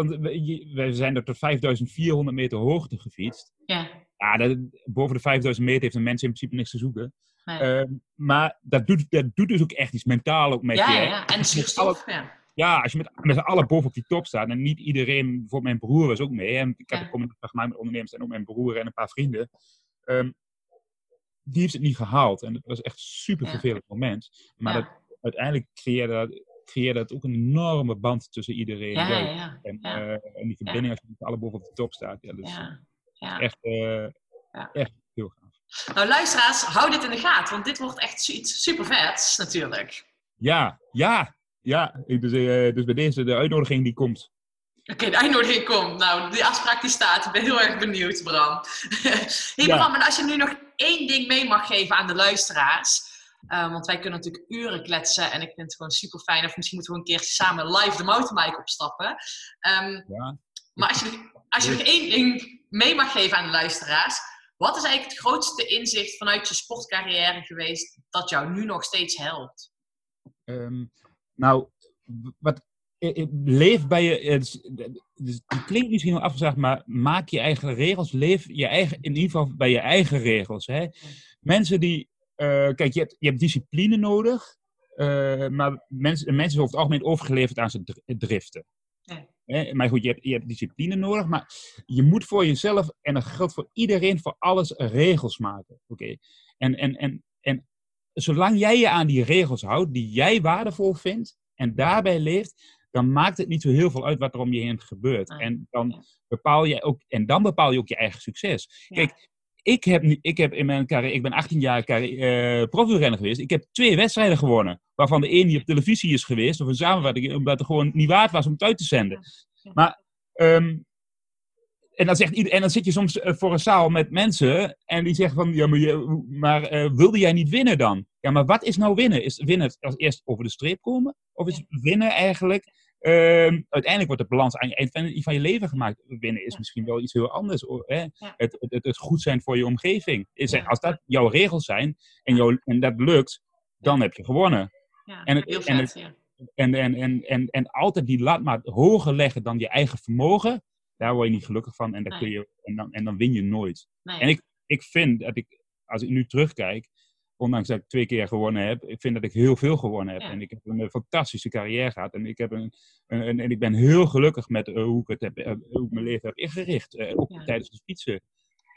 je- we zijn er tot 5400 meter hoogte gefietst. Ja, Ja, dat, boven de 5000 meter heeft een mens in principe niks te zoeken. nee. Ehm, maar dat doet, dat doet dus ook echt iets mentaal ook met ja, je. ja, ja, en zuurstof. Ja. Ja, als je met, met z'n allen boven op die top staat. En niet iedereen, bijvoorbeeld mijn broer was ook mee. En ik heb Ja. een combinatie gemaakt met ondernemers en ook mijn broer en een paar vrienden. Ehm, die heeft het niet gehaald. En het was echt een super Ja. vervelend moment. Maar Ja. dat, uiteindelijk creëerde dat, creëerde dat ook een enorme band tussen iedereen. Ja, ja, ja. En, Ja. eh, en die verbinding als je met z'n allen boven op de top staat. Ja, dat is ja. Ja. echt, eh, Ja. echt heel gaaf. Nou, luisteraars, hou dit in de gaten, want dit wordt echt iets super vets natuurlijk. Ja, ja, ja. Dus, eh, dus bij deze, de uitnodiging die komt. Oké, de uitnodiging komt. Nou, die afspraak die staat. Ik ben heel erg benieuwd, Bram. hey, Ja. Bram, en als je nu nog één ding mee mag geven aan de luisteraars. eh, want wij kunnen natuurlijk uren kletsen en ik vind het gewoon super fijn. Of misschien moeten we een keertje samen live de mountainbike opstappen. Ehm, Ja. maar als je, als je nog één ding mee mag geven aan de luisteraars. Wat is eigenlijk het grootste inzicht vanuit je sportcarrière geweest dat jou nu nog steeds helpt? Ehm, nou, wat, eh, eh, leef bij je. Het, is- dus het klinkt misschien wel afgezegd, maar maak je eigen regels. Leef je eigen, in ieder geval bij je eigen regels. Hè? Mensen die. eh, kijk, je hebt, je hebt discipline nodig. eh, maar mensen, mensen zijn over het algemeen overgeleverd aan zijn dr- driften. Ja. Hè, maar goed, je hebt, je hebt discipline nodig, maar je moet voor jezelf, en dat geldt voor iedereen, voor alles regels maken. Oké. En, en, en, en zolang jij je aan die regels houdt, die jij waardevol vindt, en daarbij leeft, dan maakt het niet zo heel veel uit wat er om je heen gebeurt. En dan bepaal je ook, en dan bepaal je ook je eigen succes. Ja. Kijk, ik heb, ik heb in mijn carrière, ik ben 18 jaar carrière, eh profielrenner geweest. Ik heb twee wedstrijden gewonnen. Waarvan de een die op televisie is geweest, of een samenwerking, omdat het gewoon niet waard was om het uit te zenden. Maar, ehm, en, dan zegt en dan zit je soms eh, voor een zaal met mensen en die zeggen van, ja, maar, je, maar eh, wilde jij niet winnen dan? Ja, maar wat is nou winnen? Is winnen als eerst over de streep komen? Of is winnen eigenlijk Ehm, uiteindelijk wordt de balans aan je eind van, je leven gemaakt. Winnen is Ja. misschien wel iets heel anders. hoor, Hè? Ja. Het, het, het goed zijn voor je omgeving. Is, Ja. Als dat jouw regels zijn en, jou, en dat lukt, dan heb je gewonnen. Ja, En het- heel en vet. ja. En, en, en, en, en altijd die lat maar hoger leggen dan je eigen vermogen, daar word je niet gelukkig van en, dan Nee. kun je, en, dan, en dan win je nooit. Nee. En ik, ik vind dat ik, als ik nu terugkijk, ondanks dat ik twee keer gewonnen heb, ik vind dat ik heel veel gewonnen heb. Ja. En ik heb een eh, fantastische carrière gehad. En ik, heb een, een, een- en ik ben heel gelukkig met eh, hoe, ik het heb, eh, hoe ik mijn leven heb ingericht. ook Ja. tijdens het fietsen.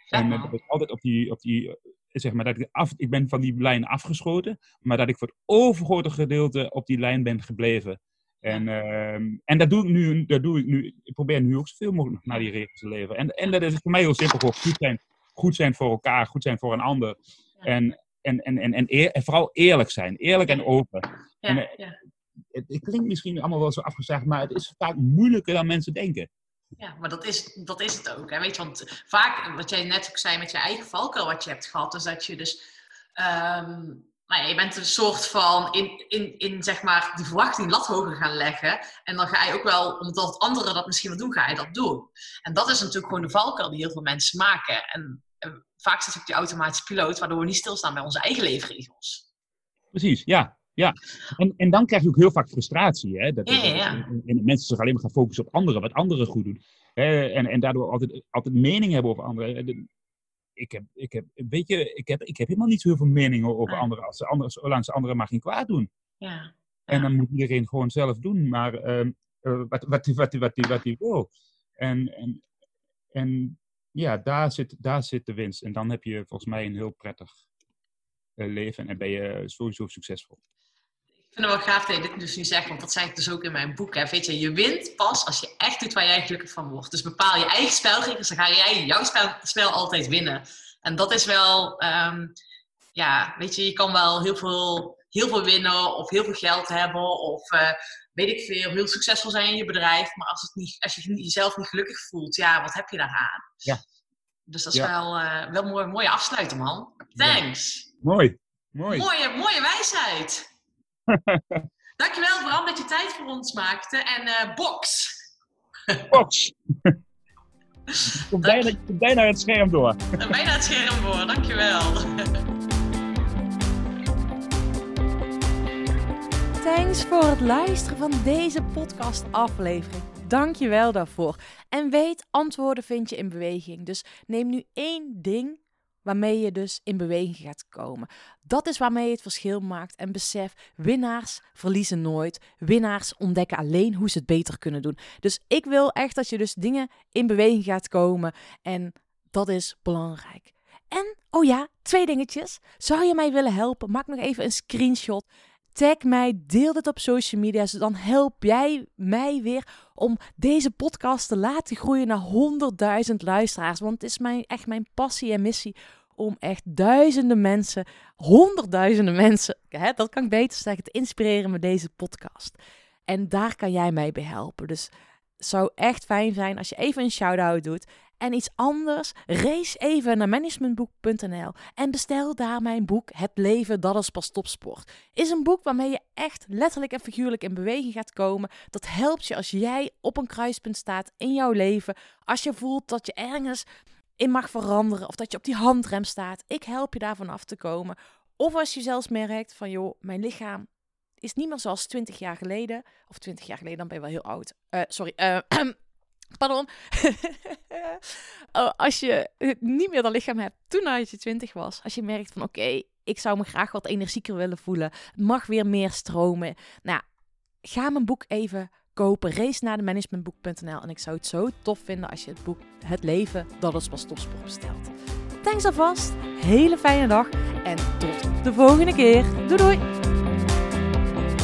En dat ik altijd op die, op die zeg maar, dat ik, af, ik ben van die lijn afgeschoten, maar dat ik voor het overgrote gedeelte op die lijn ben gebleven. En, ehm, en dat doe ik nu, dat doe ik nu, ik probeer nu ook zoveel mogelijk naar die regels te leven. En, en dat is voor mij heel simpel, goed zijn, goed zijn voor elkaar, goed zijn voor een ander. En, en, en, en, en, eer- en vooral eerlijk zijn, eerlijk en open. Ja, en, eh, ja. Het, het klinkt misschien allemaal wel zo afgezegd, maar het is vaak moeilijker dan mensen denken. Ja, maar dat is, dat is het ook. Hè? Weet je, want vaak, wat jij net ook zei met je eigen valkuil wat je hebt gehad, is dat je dus, ehm, nou ja, je bent een soort van in, in, in zeg maar die verwachting lat hoger gaan leggen. En dan ga je ook wel, omdat anderen dat misschien wel doen, ga je dat doen. En dat is natuurlijk gewoon de valkuil die heel veel mensen maken. En, vaak zit op die automatische piloot, waardoor we niet stilstaan bij onze eigen leefregels. Precies, ja. ja. En, en dan krijg je ook heel vaak frustratie. Hè? Dat, Ja, ja, ja. En, en mensen zich alleen maar gaan focussen op anderen, wat anderen goed doen. Hè? En, en daardoor altijd, altijd mening hebben over anderen. En de- Ik heb, ik, heb, weet je, ik, heb, ik heb helemaal niet zo heel veel meningen over anderen, als de anderen, zolang ze anderen maar geen kwaad doen. Ja. En dan moet iedereen gewoon zelf doen, maar ehm, eh, wat, wat, hij- wat, wat, hij- wat hij wil. En, en, en ja, daar zit, daar zit de winst. En dan heb je volgens mij een heel prettig eh, leven en ben je sowieso succesvol. Ik vind het wel gaaf dat je dit dus nu zegt, want dat zei ik dus ook in mijn boek. Hè. Weet je, je wint pas als je echt doet waar jij gelukkig van wordt. Dus bepaal je eigen spelregels, dan ga jij jouw spel, spel altijd winnen. En dat is wel, ehm, ja, weet je, je kan wel heel veel, heel veel winnen of heel veel geld hebben of eh, weet ik veel, heel succesvol zijn in je bedrijf. Maar als, het niet, als je jezelf niet gelukkig voelt, ja, wat heb je daaraan? Ja. Dus dat is Ja. wel, eh, wel mooi, mooie afsluiten, man. Thanks. Mooi, mooi. Mooie, mooie wijsheid. Dankjewel Bram dat je tijd voor ons maakte. En eh box! Box! Kom bijna, kom bijna het scherm door. Bijna het scherm voor, dankjewel. Thanks voor het luisteren van deze podcast-aflevering. Dank je wel daarvoor. En weet, antwoorden vind je in beweging. Dus neem nu één ding waarmee je dus in beweging gaat komen. Dat is waarmee je het verschil maakt. En besef, winnaars verliezen nooit. Winnaars ontdekken alleen hoe ze het beter kunnen doen. Dus ik wil echt dat je dus dingen in beweging gaat komen. En dat is belangrijk. En Oh ja, twee dingetjes. Zou je mij willen helpen? Maak nog even een screenshot. Tag mij, deel dit op social media. Dan help jij mij weer om deze podcast te laten groeien naar 100.000 luisteraars. Want het is mijn, echt mijn passie en missie om echt duizenden mensen, honderdduizenden mensen, hè, dat kan ik beter zeggen, te inspireren met deze podcast. En daar kan jij mij bij helpen. Dus het zou echt fijn zijn als je even een shout-out doet. En iets anders, race even naar managementboek.nl en bestel daar mijn boek Het leven, dat is pas topsport. Is een boek waarmee je echt letterlijk en figuurlijk in beweging gaat komen. Dat helpt je als jij op een kruispunt staat in jouw leven. Als je voelt dat je ergens in mag veranderen of dat je op die handrem staat. Ik help je daarvan af te komen. Of als je zelfs merkt van joh, mijn lichaam is niet meer zoals 20 jaar geleden. Of 20 jaar geleden, dan ben je wel heel oud. Eh, sorry, eh, pardon. Oh, als je niet meer dat lichaam hebt toen je 20 was. Als je merkt van oké, ik zou me graag wat energieker willen voelen. Mag weer meer stromen. Nou, ga mijn boek even kopen. Race naar de managementboek.nl. En ik zou het zo tof vinden als je het boek Het Leven, dat is pas topsport bestelt. Thanks alvast. Hele fijne dag. En tot de volgende keer. Doei doei.